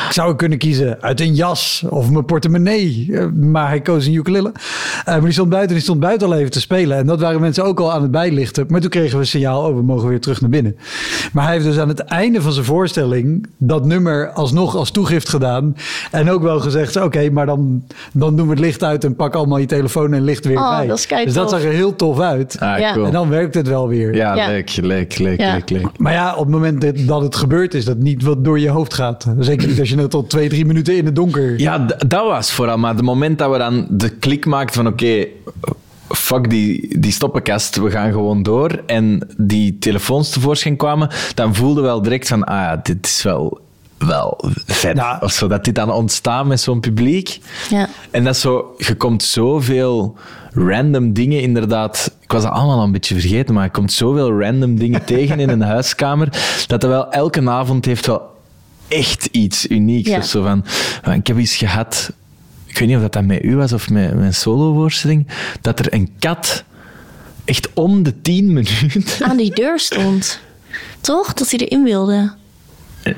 Ik zou kunnen kiezen uit een jas of mijn portemonnee. Eh, Maar hij koos een ukulele. Eh, maar die stond buiten, die stond buiten al even te spelen. En dat waren mensen ook al aan het bijlichten. Maar toen kregen we een signaal, oh, we mogen weer terug naar binnen. Maar hij heeft dus aan het einde van zijn voorstelling dat nummer alsnog als toegift gedaan. En ook wel gezegd, oké, maar dan, dan doen we het licht uit en pak allemaal je telefoon en licht weer Oh, bij. dat dus dat zag er heel tof uit. Ah, Ja. cool. En dan werkt het wel weer. Ja, Ja. leuk, leuk, leuk, Ja. leuk, leuk. Maar ja, op het moment dat, dat het gebeurt, is dat niet wat door je hoofd gaat. Zeker niet als je net al twee, drie minuten in het donker. Ja, dat was vooral. Maar het moment dat we dan de klik maakten van oké, fuck die, die stoppenkast, we gaan gewoon door. En die telefoons tevoorschijn kwamen, dan voelde wel direct van, ah ja, dit is wel, wel vet. Ja. Of zo, dat dit dan ontstaat met zo'n publiek. Ja. En dat zo, je komt zoveel random dingen inderdaad. Ik was dat allemaal al een beetje vergeten, maar je komt zoveel random dingen tegen in een huiskamer, dat er wel elke avond heeft wel echt iets unieks. Ja. Of zo van, ik heb iets gehad, ik weet niet of dat, dat met u was of met mijn solovoorstelling, dat er een kat echt om de tien minuten... Aan die deur stond. Toch? Dat hij erin wilde.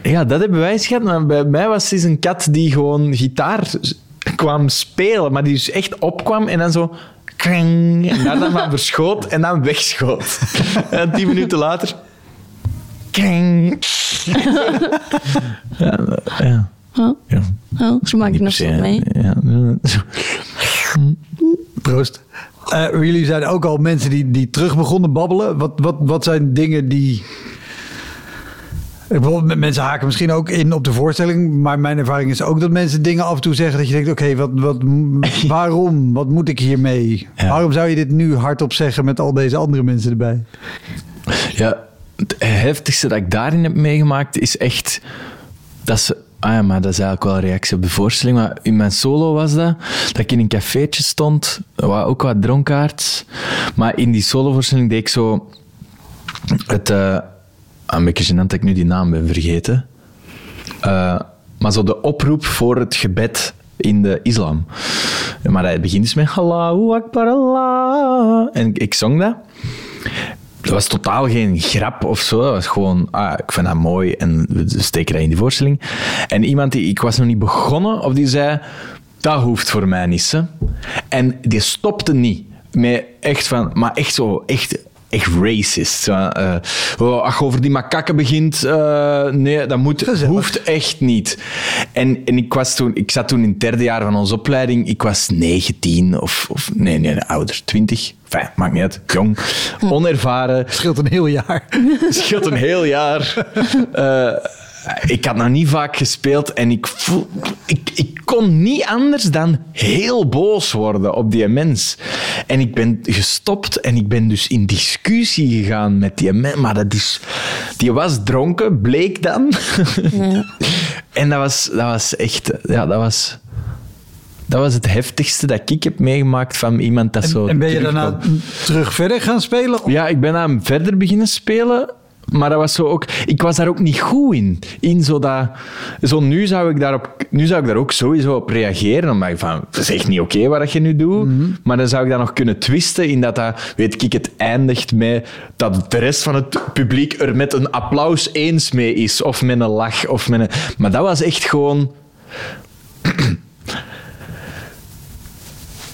Ja, dat hebben wij eens gehad, maar bij mij was het eens een kat die gewoon gitaar kwam spelen, maar die dus echt opkwam en dan zo... krang, en daar dan van verschoot en dan wegschoot. En tien minuten later... krang. Ja, ja. Oh, ja. oh ze maakt Niet nog zo se, mee. Ja, zo. Proost. Eh, jullie zijn ook al mensen die, die terug begonnen babbelen. Wat, wat, wat zijn dingen die... Met mensen haken misschien ook in op de voorstelling. Maar mijn ervaring is ook dat mensen dingen af en toe zeggen. Dat je denkt, oké, wat, wat, waarom? Wat moet ik hiermee? Ja. Waarom zou je dit nu hardop zeggen met al deze andere mensen erbij? Ja, het heftigste dat ik daarin heb meegemaakt is echt dat ze. Ah ja, maar dat is eigenlijk wel een reactie op de voorstelling. Maar in mijn solo was dat, dat ik in een cafeetje stond, ook wat dronkaards. Maar in die solovoorstelling deed ik zo het... eh, ah, een beetje gênant dat ik nu die naam ben vergeten. Eh, maar zo de oproep voor het gebed in de islam. Maar hij begint dus met Allahu Akbar Allah. En ik zong dat. Dat was totaal geen grap of zo. Dat was gewoon, ah, ik vind dat mooi en we steken dat in die voorstelling. En iemand die, ik was nog niet begonnen, of die zei, dat hoeft voor mij niet. Hè. En die stopte niet. Met echt van, maar echt zo, echt, echt racist. Zo, eh, oh, als je over die makakken begint, eh, nee, dat moet, Gezellig. hoeft echt niet. En, en ik, was toen, ik zat toen in het derde jaar van onze opleiding. Ik was 19 of, of nee, nee, ouder, 20. Enfin, maakt niet uit. Jong, onervaren. Scheelt een heel jaar. scheelt een heel jaar. Eh, ik had nog niet vaak gespeeld en ik, voel, ik, ik kon niet anders dan heel boos worden op die mens. En ik ben gestopt en ik ben dus in discussie gegaan met die mens. Maar dat is, die was dronken, bleek dan. en dat was, dat was echt... Ja, dat was... Dat was het heftigste dat ik heb meegemaakt van iemand dat zo... En ben je daarna terug verder gaan spelen? Ja, ik ben aan verder beginnen spelen. Maar dat was zo ook... Ik was daar ook niet goed in. In zo dat... Zo nu zou ik daarop... Nu zou ik daar ook sowieso op reageren. Omdat ik van... Het is echt niet oké wat je nu doet. Maar dan zou ik dat nog kunnen twisten in dat dat... Weet ik, het eindigt met... Dat de rest van het publiek er met een applaus eens mee is. Of met een lach. Of met een... Maar dat was echt gewoon...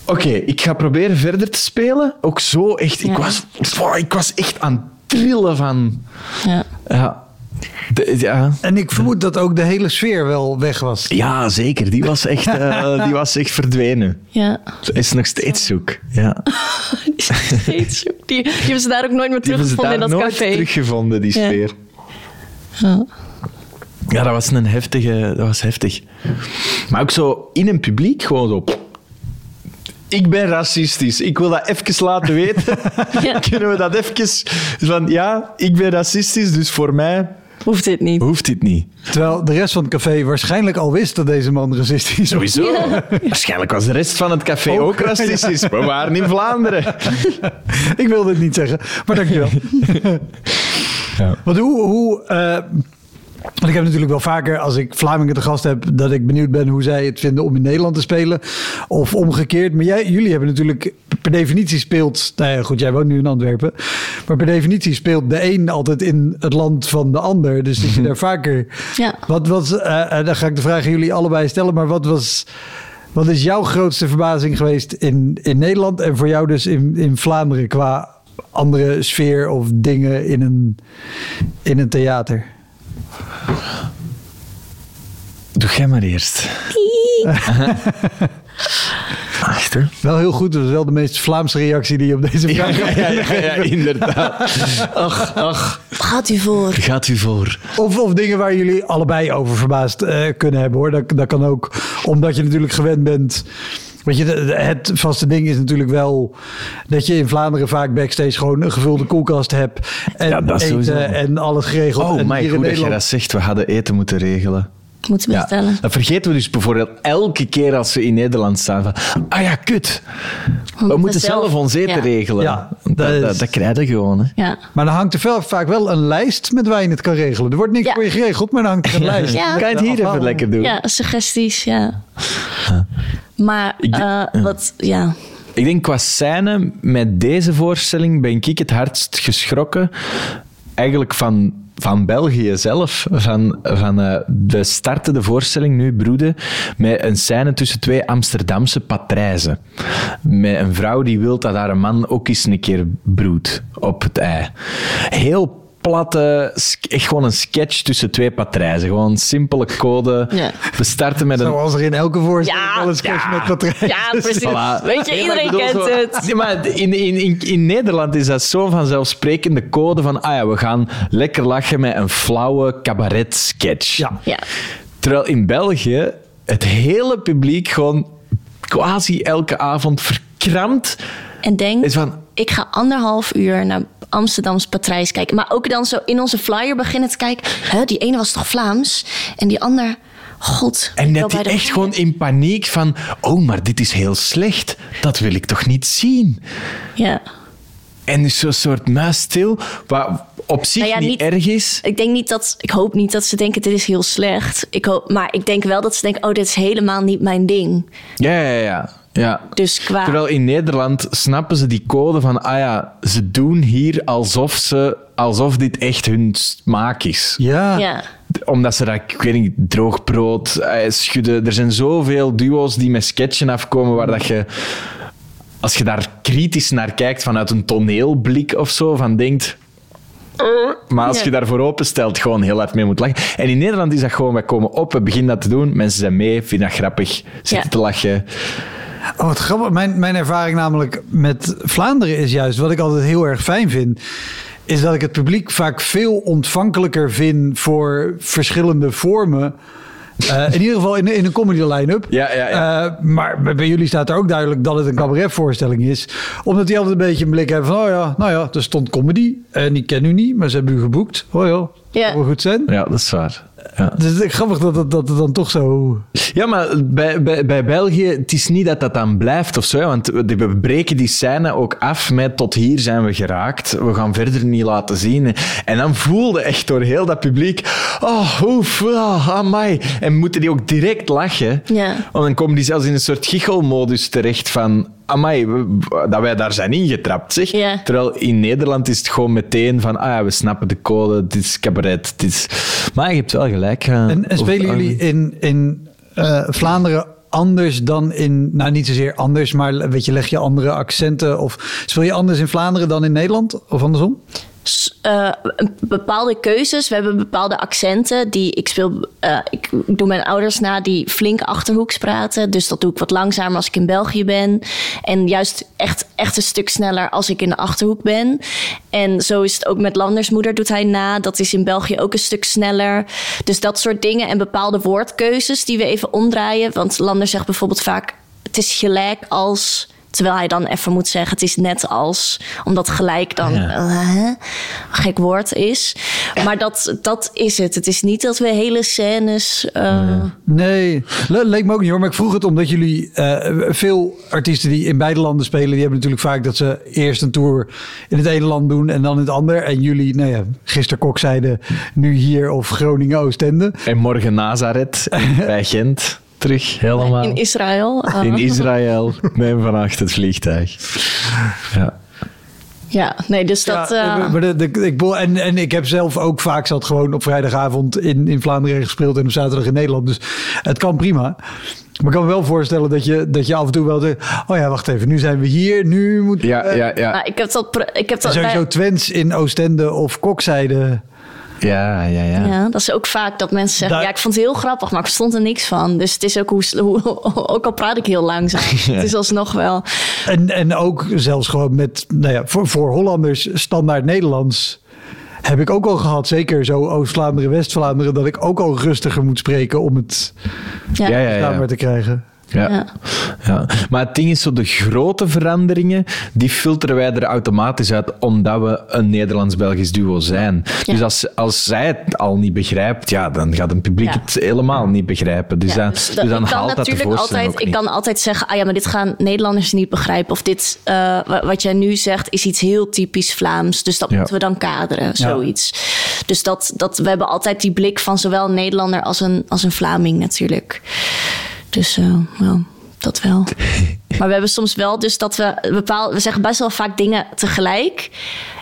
Oké, ik ga proberen verder te spelen. Ook zo echt. Ik, was, ik was echt aan het trillen van. Ja. Ja, de- ja. En ik vermoed dat ook de hele sfeer wel weg was. ja zeker. Die was echt, eh, die was echt verdwenen. Ja. Ze is nog steeds zoek. Ja. Die, die, die hebben ze daar ook nooit meer Die hebben ze teruggevonden in dat nooit café. teruggevonden, die Ja. sfeer. Ja. Ja, dat was een heftige... Dat was heftig. Maar ook zo in een publiek, gewoon zo... Ik ben racistisch. Ik wil dat even laten weten. Ja. Kunnen we dat even... Van, ja, ik ben racistisch, dus voor mij Hoeft dit niet. hoeft dit niet. Terwijl de rest van het café waarschijnlijk al wist dat deze man racistisch was. Sowieso. Waarschijnlijk was de rest van het café ook, Ook, racistisch. We waren in Vlaanderen. Ik wilde het niet zeggen, maar dankjewel. Ja. Want hoe... hoe eh, want ik heb natuurlijk wel vaker, als ik Vlamingen te gast heb, dat ik benieuwd ben hoe zij het vinden om in Nederland te spelen. Of omgekeerd. Maar jij, jullie hebben natuurlijk per definitie speelt... Nou ja, goed, jij woont nu in Antwerpen. Maar per definitie speelt de een altijd in het land van de ander. Dus dat je daar vaker... Ja. Wat was... eh, eh, dan ga ik de vraag aan jullie allebei stellen. Maar wat was... Wat is jouw grootste verbazing geweest in, in Nederland en voor jou dus in, in Vlaanderen qua andere sfeer of dingen in een, in een theater? Doe jij maar eerst. Achter. Wel heel goed, dat is wel de meest Vlaamse reactie die je op deze vraag Ja, ja, ja, ja, inderdaad. Ach, ach. Gaat u voor. Gaat u voor. Of, of dingen waar jullie allebei over verbaasd eh, kunnen hebben hoor. Dat, dat kan ook omdat je natuurlijk gewend bent. Weet je, het vaste ding is natuurlijk wel dat je in Vlaanderen vaak backstage gewoon een gevulde koelkast hebt. En Ja, dat sowieso. eten en alles geregeld. Oh, en maar goed dat je dat zegt. We hadden eten moeten regelen. Moeten we bestellen. dat vergeten we dus bijvoorbeeld elke keer als we in Nederland staan. Van, ah ja, kut. We, moeten moeten zelf- zelf ons eten ja. regelen. Ja, dat, dat is- dat, krijg je gewoon. Hè. Ja. Maar dan hangt er vaak wel een lijst met waar je het kan regelen. Er wordt niks Ja. voor je geregeld, maar dan hangt er een lijst. Ja. Kan je het hier even lekker doen? ja, suggesties, ja. Maar eh, wat, ja. Ik denk qua scène, met deze voorstelling ben ik het hardst geschrokken. Eigenlijk van, van België zelf. Van, van, eh, we starten de voorstelling nu, Broeden, met een scène tussen twee Amsterdamse patrijzen. Met een vrouw die wil dat haar man ook eens een keer broedt op het ei. Heel platte, echt gewoon een sketch tussen twee patrijzen. Gewoon simpele code. Ja. We starten met een... Zoals er in elke voorstelling Ja, wel een sketch ja. met patrijzen Ja, precies. Voilà. Weet je, Nee, iedereen bedoel kent zo- het. Nee, maar in, in, in, in Nederland is dat zo'n vanzelfsprekende code van ah ja, we gaan lekker lachen met een flauwe cabaret-sketch. Ja. Ja. Terwijl in België het hele publiek gewoon quasi elke avond verkrampt En denk, is van... ik ga anderhalf uur naar Amsterdams Patrijs kijken. Maar ook dan zo in onze flyer beginnen te kijken. Hè, die ene was toch Vlaams? En die ander, god. En bij de- echt gewoon in paniek van... Oh, maar dit is heel slecht. Dat wil ik toch niet zien? Ja. En dus zo'n soort muisstil, wat op zich Nou ja, niet, niet- erg is. Ik denk niet dat, ik hoop niet dat ze denken dit is heel slecht. Ik hoop, maar ik denk wel dat ze denken, oh dit is helemaal niet mijn ding. Ja, ja, ja. Ja. Dus qua, Terwijl in Nederland snappen ze die code van, ah ja, ze doen hier alsof, ze, alsof dit echt hun smaak is. Ja. ja. Omdat ze dat, ik weet niet, droog brood eh, schudden. Er zijn zoveel duo's die met sketchen afkomen waar dat je, als je daar kritisch naar kijkt vanuit een toneelblik of zo, van denkt... "Eh." Maar als Ja. je daarvoor openstelt, gewoon heel hard mee moet lachen. En in Nederland is dat gewoon, wij komen op, we beginnen dat te doen, mensen zijn mee, vinden dat grappig, zitten Ja. te lachen. Oh, wat grappig. Mijn, mijn ervaring namelijk met Vlaanderen is juist, wat ik altijd heel erg fijn vind, is dat ik het publiek vaak veel ontvankelijker vind voor verschillende vormen. Eh, in ieder geval in, in een comedy line-up. Ja, ja, ja. Eh, maar bij bij jullie staat er ook duidelijk dat het een cabaretvoorstelling is. Omdat die altijd een beetje een blik hebben van... oh ja, nou ja, er stond comedy. En die ken u niet, maar ze hebben u geboekt. Oh ja, Ja. dat wel goed zijn. Ja, dat is waar. Ja. Dus het is grappig dat, dat, dat het dan toch zo... Ja, maar bij, bij, bij België, het is niet dat dat dan blijft of zo. Want we, we breken die scène ook af met tot hier zijn we geraakt. We gaan verder niet laten zien. En dan voelde echt door heel dat publiek... Oh, oef, ah, amai. En moeten die ook direct lachen. Ja. Want dan komen die zelfs in een soort gichelmodus terecht van... Amai, we- dat wij daar zijn ingetrapt, zeg. Ja. Terwijl in Nederland is het gewoon meteen van... Ah ja, we snappen de code, dit is cabaret. Dit is... Maar je hebt wel gelijk. En, en of- spelen jullie in, in eh, Vlaanderen anders dan in... Nou, niet zozeer anders, maar weet je, leg je andere accenten? Of speel je anders in Vlaanderen dan in Nederland? Of andersom? Een- bepaalde keuzes. We hebben bepaalde accenten. Die ik speel. eh, ik doe mijn ouders na die flink achterhoeks praten. Dus dat doe ik wat langzamer als ik in België ben. En juist echt, echt een stuk sneller als ik in de achterhoek ben. En zo is het ook met Landersmoeder doet hij na. Dat is in België ook een stuk sneller. Dus dat soort dingen en bepaalde woordkeuzes die we even omdraaien. Want Lander zegt bijvoorbeeld vaak: het is gelijk als. Terwijl hij dan even moet zeggen, het is net als. Omdat gelijk dan Ja. eh, een gek woord is. Maar dat, dat is het. Het is niet dat we hele scènes... eh, Nee, le- leek me ook niet hoor. Maar ik vroeg het omdat jullie eh, veel artiesten die in beide landen spelen, die hebben natuurlijk vaak dat ze eerst een tour in het ene land doen en dan in het ander. En jullie, nou ja, gisteren Kok zeiden nu hier of Groningen Oostende. En morgen Nazareth bij Gent. terug helemaal. In Israël. uh, In Israël met vannacht het vliegtuig. Ja. ja, nee, dus dat... Ja, eh, maar de, de- ik, en, en ik heb zelf ook vaak zat gewoon op vrijdagavond in, in Vlaanderen gespeeld en op zaterdag in Nederland. Dus het kan prima. Maar ik kan me wel voorstellen dat je, dat je af en toe wel zegt, oh ja, wacht even, nu zijn we hier, nu moet Ja, ja, ja. nou, ik heb dat... Ik heb dat Sowieso bij- Twents in Oostende of Kokzijde. Ja, ja, ja. Ja, dat is ook vaak dat mensen zeggen... Ja, ik vond het heel grappig, maar ik verstond er niks van. Dus het is ook hoe... ook al praat ik heel langzaam. Het is alsnog wel... En, en ook zelfs gewoon met, nou ja, voor, voor Hollanders standaard Nederlands heb ik ook al gehad. Zeker zo Oost-Vlaanderen, West-Vlaanderen, dat ik ook al rustiger moet spreken om het Ja, Ja, ja, ja. te krijgen. Ja. Ja. Ja. Maar het ding is, zo de grote veranderingen, die filteren wij er automatisch uit, omdat we een Nederlands-Belgisch duo zijn. Ja. Dus als, als zij het al niet begrijpt, ja, dan gaat een publiek Ja. het helemaal niet begrijpen. Dus, dan, dus dus dan ik haalt dat de voorstelling altijd, ook Ik niet. kan altijd zeggen, ah ja, maar dit gaan Nederlanders niet begrijpen. Of dit, eh, wa- wat jij nu zegt, is iets heel typisch Vlaams. Dus dat moeten we dan kaderen, zoiets. Dus dat, dat, we hebben altijd die blik van zowel een Nederlander als een, als een Vlaming natuurlijk. Dus eh, wel, dat wel. Maar we hebben soms wel dus dat we bepaal, we zeggen best wel vaak dingen tegelijk.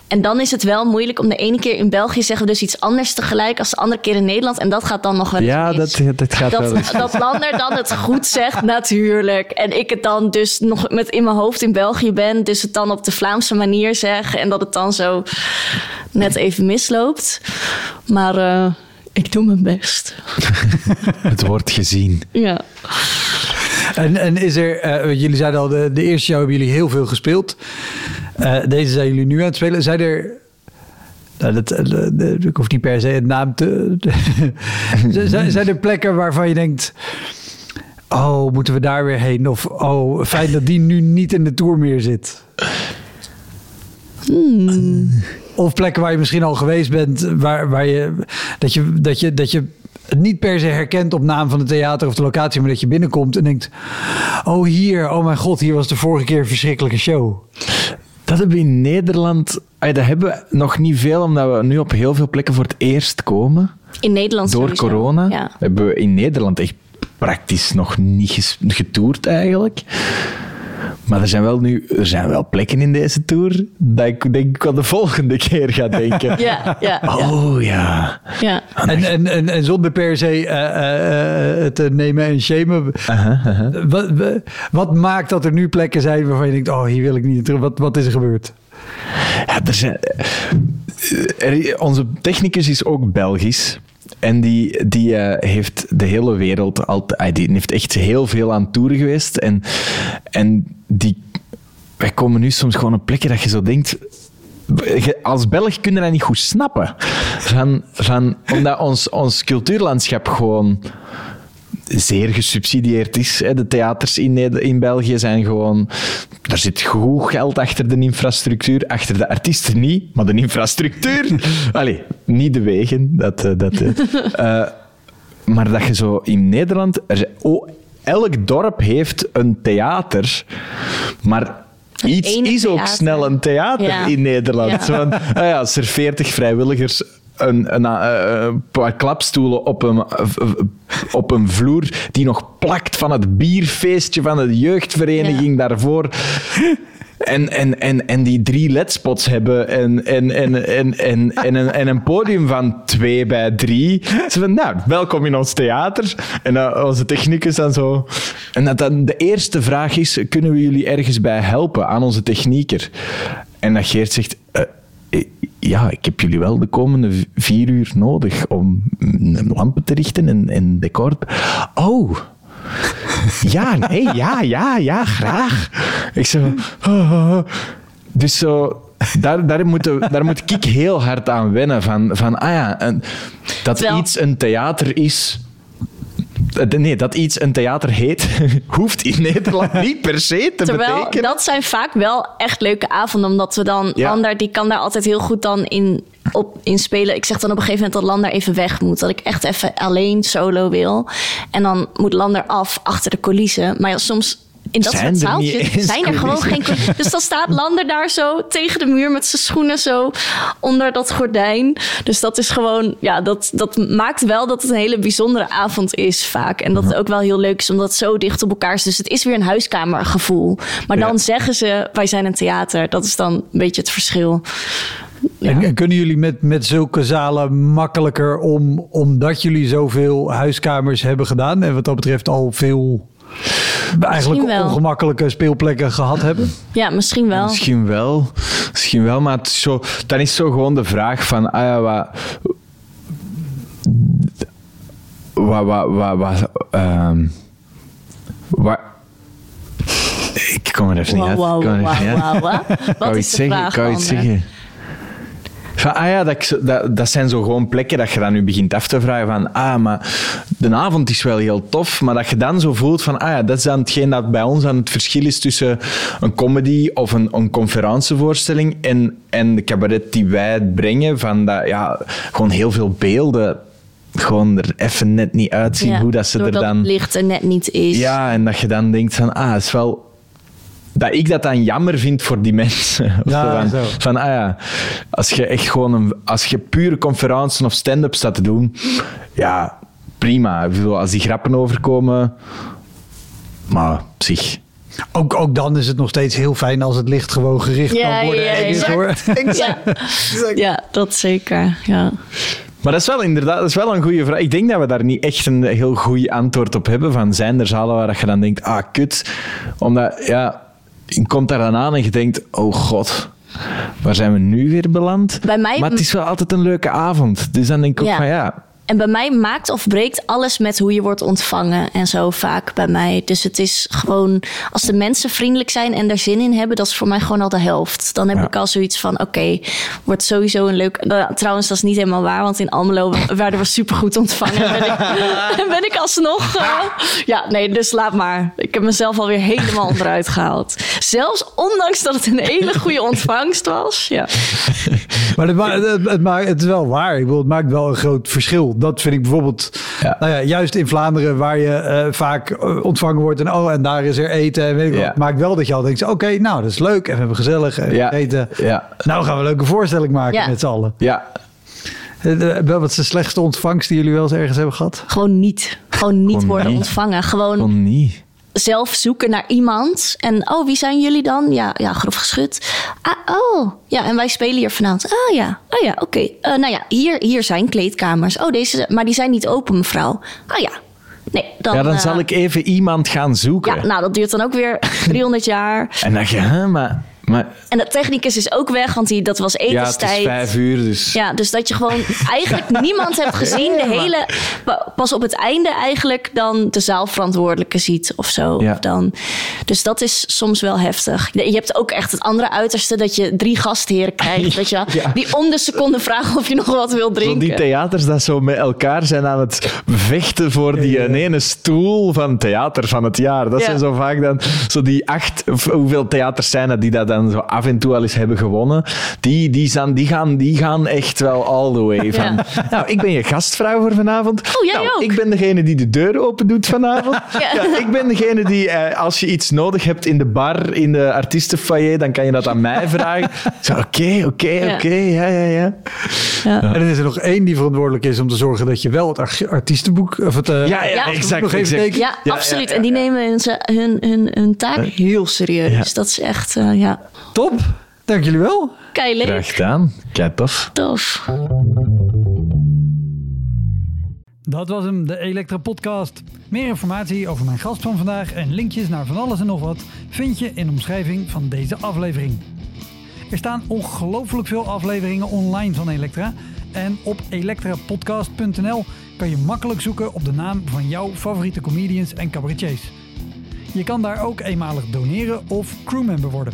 En dan is het wel moeilijk om de ene keer in België zeggen we dus iets anders tegelijk als de andere keer in Nederland. En dat gaat dan nog wel eens Ja, dat, dat gaat wel Dat, eens. dat Lander dan het goed zegt, natuurlijk. En ik het dan dus nog met in mijn hoofd in België ben. Dus het dan op de Vlaamse manier zeg. En dat het dan zo net even misloopt. Maar eh, ik doe mijn best. Het wordt gezien. Ja. En, en is er, eh, jullie zeiden al, de, de eerste show hebben jullie heel veel gespeeld. Eh, deze zijn jullie nu aan het spelen. Zijn er, nou, dat, eh, ik hoef niet per se het naam te... zijn, zijn er plekken waarvan je denkt... Oh, moeten we daar weer heen? Of oh, fijn dat die nu niet in de Tour meer zit. Of plekken waar je misschien al geweest bent, waar, waar je, dat, je, dat, je, dat je het niet per se herkent op naam van het theater of de locatie, maar dat je binnenkomt en denkt: Oh, hier, oh mijn god, hier was de vorige keer een verschrikkelijke show. Dat hebben we in Nederland... Dat hebben we nog niet veel, omdat we nu op heel veel plekken voor het eerst komen. In Nederland Door sowieso. corona Ja. hebben we in Nederland echt praktisch nog niet getoerd eigenlijk. Maar er zijn wel nu er zijn wel plekken in deze tour dat ik denk ik aan de volgende keer ga denken. Ja, ja. Oh ja. ja. En, en, en, en zonder per se eh, eh, eh, te nemen en shamen. Wat, wat maakt dat er nu plekken zijn waarvan je denkt: Oh, hier wil ik niet terug. Wat, wat is er gebeurd? Ja, er zijn, er- onze technicus is ook Belgisch. En die, die eh, heeft de hele wereld altijd. Die heeft echt heel veel aan toeren geweest. En, en die, wij komen nu soms gewoon op plekken dat je zo denkt. Als Belg kun je dat niet goed snappen. Van, van, omdat ons, ons cultuurlandschap gewoon zeer gesubsidieerd is. hè. De theaters in, in België zijn gewoon... Er zit goed geld achter de infrastructuur. Achter de artiesten niet, maar de infrastructuur... Allee, niet de wegen. Dat, eh, dat, eh. Eh, maar dat je zo in Nederland... Er oh, elk dorp heeft een theater, maar... Iets is ook snel een theater Ja. in Nederland. Ja. Ah ja, als er veertig vrijwilligers een, een, eh, een paar klapstoelen op een, op een vloer die nog plakt van het bierfeestje van de jeugdvereniging daarvoor. En, en, en, en die drie ledspots hebben en, en, en, en, en, en, een, en een podium van twee bij drie. Ze van, nou, welkom in ons theater. En dan onze technicus dan zo. En dat dan de eerste vraag is, kunnen we jullie ergens bij helpen aan onze technieker? En dat Geert zegt, eh, eh, ja, ik heb jullie wel de komende vier uur nodig om lampen te richten en, en decor. Oh, ja, nee, ja, ja, ja, graag. Ik zo... oh, oh, oh. Dus zo... Daar, daar, moet, daar moet ik heel hard aan wennen. Van, van ah ja, en dat Terwijl- iets een theater is... Eh, Nee, dat iets een theater heet, hoeft in Nederland niet per se te Terwijl betekenen. dat zijn vaak wel echt leuke avonden. Omdat we dan, Ja. Lander die kan daar altijd heel goed dan in, op, in spelen. Ik zeg dan op een gegeven moment dat Lander even weg moet. Dat ik echt even alleen solo wil. En dan moet Lander af achter de coulissen. Maar ja, soms in dat Zijn soort er zaaltjes zijn er gewoon geen... Dus dan staat Lander daar zo tegen de muur met zijn schoenen zo onder dat gordijn. Dus dat is gewoon... Ja, dat, dat maakt wel dat het een hele bijzondere avond is vaak. En dat het ook wel heel leuk is, omdat het zo dicht op elkaar is. Dus het is weer een huiskamergevoel. Maar dan Ja. zeggen ze, wij zijn een theater. Dat is dan een beetje het verschil. Ja. En, en kunnen jullie met, met zulke zalen makkelijker om, omdat jullie zoveel huiskamers hebben gedaan en wat dat betreft al veel eigenlijk wel. ongemakkelijke speelplekken gehad hebben? Ja, misschien wel. Misschien wel. Misschien wel, maar het is zo, dan is zo gewoon de vraag van... Ah ja, wat... Wat... Wat... Wat... wat ehm, wat ik kom er even niet uit. Wauw, Ik kom er wauw, even niet uit. wauw, wauw. Ik wou Wat is de zeggen, vraag, ik wou iets zeggen. Van, ah ja, dat, dat, dat zijn zo gewoon plekken dat je dan nu begint af te vragen van, ah, maar de avond is wel heel tof, maar dat je dan zo voelt van, ah ja, dat is dan hetgeen dat bij ons dan het verschil is tussen een comedy of een, een conferentievoorstelling en, en de cabaret die wij brengen, van dat, ja, gewoon heel veel beelden gewoon er even net niet uitzien Ja, hoe dat ze er dan... licht er net niet is. Ja, en dat je dan denkt van, ah, het is wel... Dat ik dat dan jammer vind voor die mensen. Of Ja, van, zo. van, ah ja, als je echt gewoon een... Als je pure conferenties of stand-up staat te doen, ja, prima. Als die grappen overkomen... Maar op zich... Ook, ook dan is het nog steeds heel fijn als het licht gewoon gericht Ja, kan worden. ja, is, exact. ja, dat zeker. Ja. Maar dat is wel inderdaad dat is wel een goede vraag. Ik denk dat we daar niet echt een heel goed antwoord op hebben. Van zijn er zalen waar je dan denkt, ah, kut. Omdat, ja, je komt daar dan aan en je denkt, oh god, waar zijn we nu weer beland? Bij mij- Maar het is wel altijd een leuke avond. Dus dan denk ik ook Ja. van, ja, En bij mij maakt of breekt alles met hoe je wordt ontvangen en zo vaak bij mij. Dus het is gewoon, als de mensen vriendelijk zijn en er zin in hebben, dat is voor mij gewoon al de helft. Dan heb Ja. ik al zoiets van, oké, wordt sowieso een leuk... Nou, trouwens, dat is niet helemaal waar, want in Almelo werden we supergoed ontvangen. En ben ik, ben ik alsnog... eh, ja, nee, dus laat maar. Ik heb mezelf alweer helemaal onderuit gehaald. Zelfs ondanks dat het een hele goede ontvangst was. Ja, Maar het, ma- het, het, maakt- het is wel waar. Ik bedoel, het maakt wel een groot verschil. Dat vind ik bijvoorbeeld, Ja. nou ja, juist in Vlaanderen, waar je eh, vaak eh, ontvangen wordt en oh, en daar is er eten en weet ik Ja. wat. Maakt wel dat je al denkt, oké, nou, dat is leuk en we hebben gezellig en Ja. eten. Ja. Nou gaan we een leuke voorstelling maken Ja. met z'n allen. ja, Eh, Wat is de slechtste ontvangst die jullie wel eens ergens hebben gehad? gewoon niet. Gewoon niet Gewoon worden niet. ontvangen. Gewoon kon niet. Zelf zoeken naar iemand. En oh, wie zijn jullie dan? Ja, ja grof geschud. Ah, oh, ja, en wij spelen hier vanavond. Ah ja, oh ja, oké. Eh, nou ja, hier, hier zijn kleedkamers. Oh, deze, maar die zijn niet open, mevrouw. Ah ja, nee, dan... ja, dan eh, zal ik even iemand gaan zoeken. Ja, nou, dat duurt dan ook weer 300 jaar. En dan je, hè, maar, maar En de technicus is ook weg, want die, dat was ja, het is etenstijd. vijf uur, dus... Ja, dus dat je gewoon eigenlijk niemand hebt gezien. De hele, pa- pas op het einde eigenlijk dan de zaalverantwoordelijke ziet of zo. Ja. Of dan, dus dat is soms wel heftig. Je hebt ook echt het andere uiterste dat je drie gastheren krijgt. Weet je, wel, Ja. Die om de seconde vragen of je nog wat wil Zo drinken. die theaters dat zo met elkaar zijn aan het vechten voor die ene stoel van theater van het jaar. Dat Ja. zijn zo vaak dan zo die acht, hoeveel theaters zijn dat die dat dan zo af en toe al eens hebben gewonnen. Die, die, zijn, die, gaan, die gaan echt wel all the way. Van, Nou, ik ben je gastvrouw voor vanavond. Oh, jij nou, ook. Ik ben degene die de deur open doet vanavond. Ja. ja. ik ben degene die, eh, als je iets nodig hebt in de bar, in de artiestenfoyer, dan kan je dat aan mij vragen. Zo, Oké, oké, Ja. oké, ja, ja, ja. En er is er nog één die verantwoordelijk is om te zorgen dat je wel het artiestenboek of het eh, Ja, ja, Ja. exact. Nog even exact. ja, Ja, absoluut. ja, ja, En die ja. nemen hun, hun, hun, hun taak heel serieus. Ja. Dat is echt, eh, ja, top. Dank jullie wel. keileuk. Graag gedaan. Kijk, tof. Tof. Dat was hem, de Elektra Podcast. Meer informatie over mijn gast van vandaag en linkjes naar van alles en nog wat vind je in de omschrijving van deze aflevering. Er staan ongelooflijk veel afleveringen online van Elektra. En op elektrapodcast.nl kan je makkelijk zoeken op de naam van jouw favoriete comedians en cabaretiers. Je kan daar ook eenmalig doneren of crewmember worden.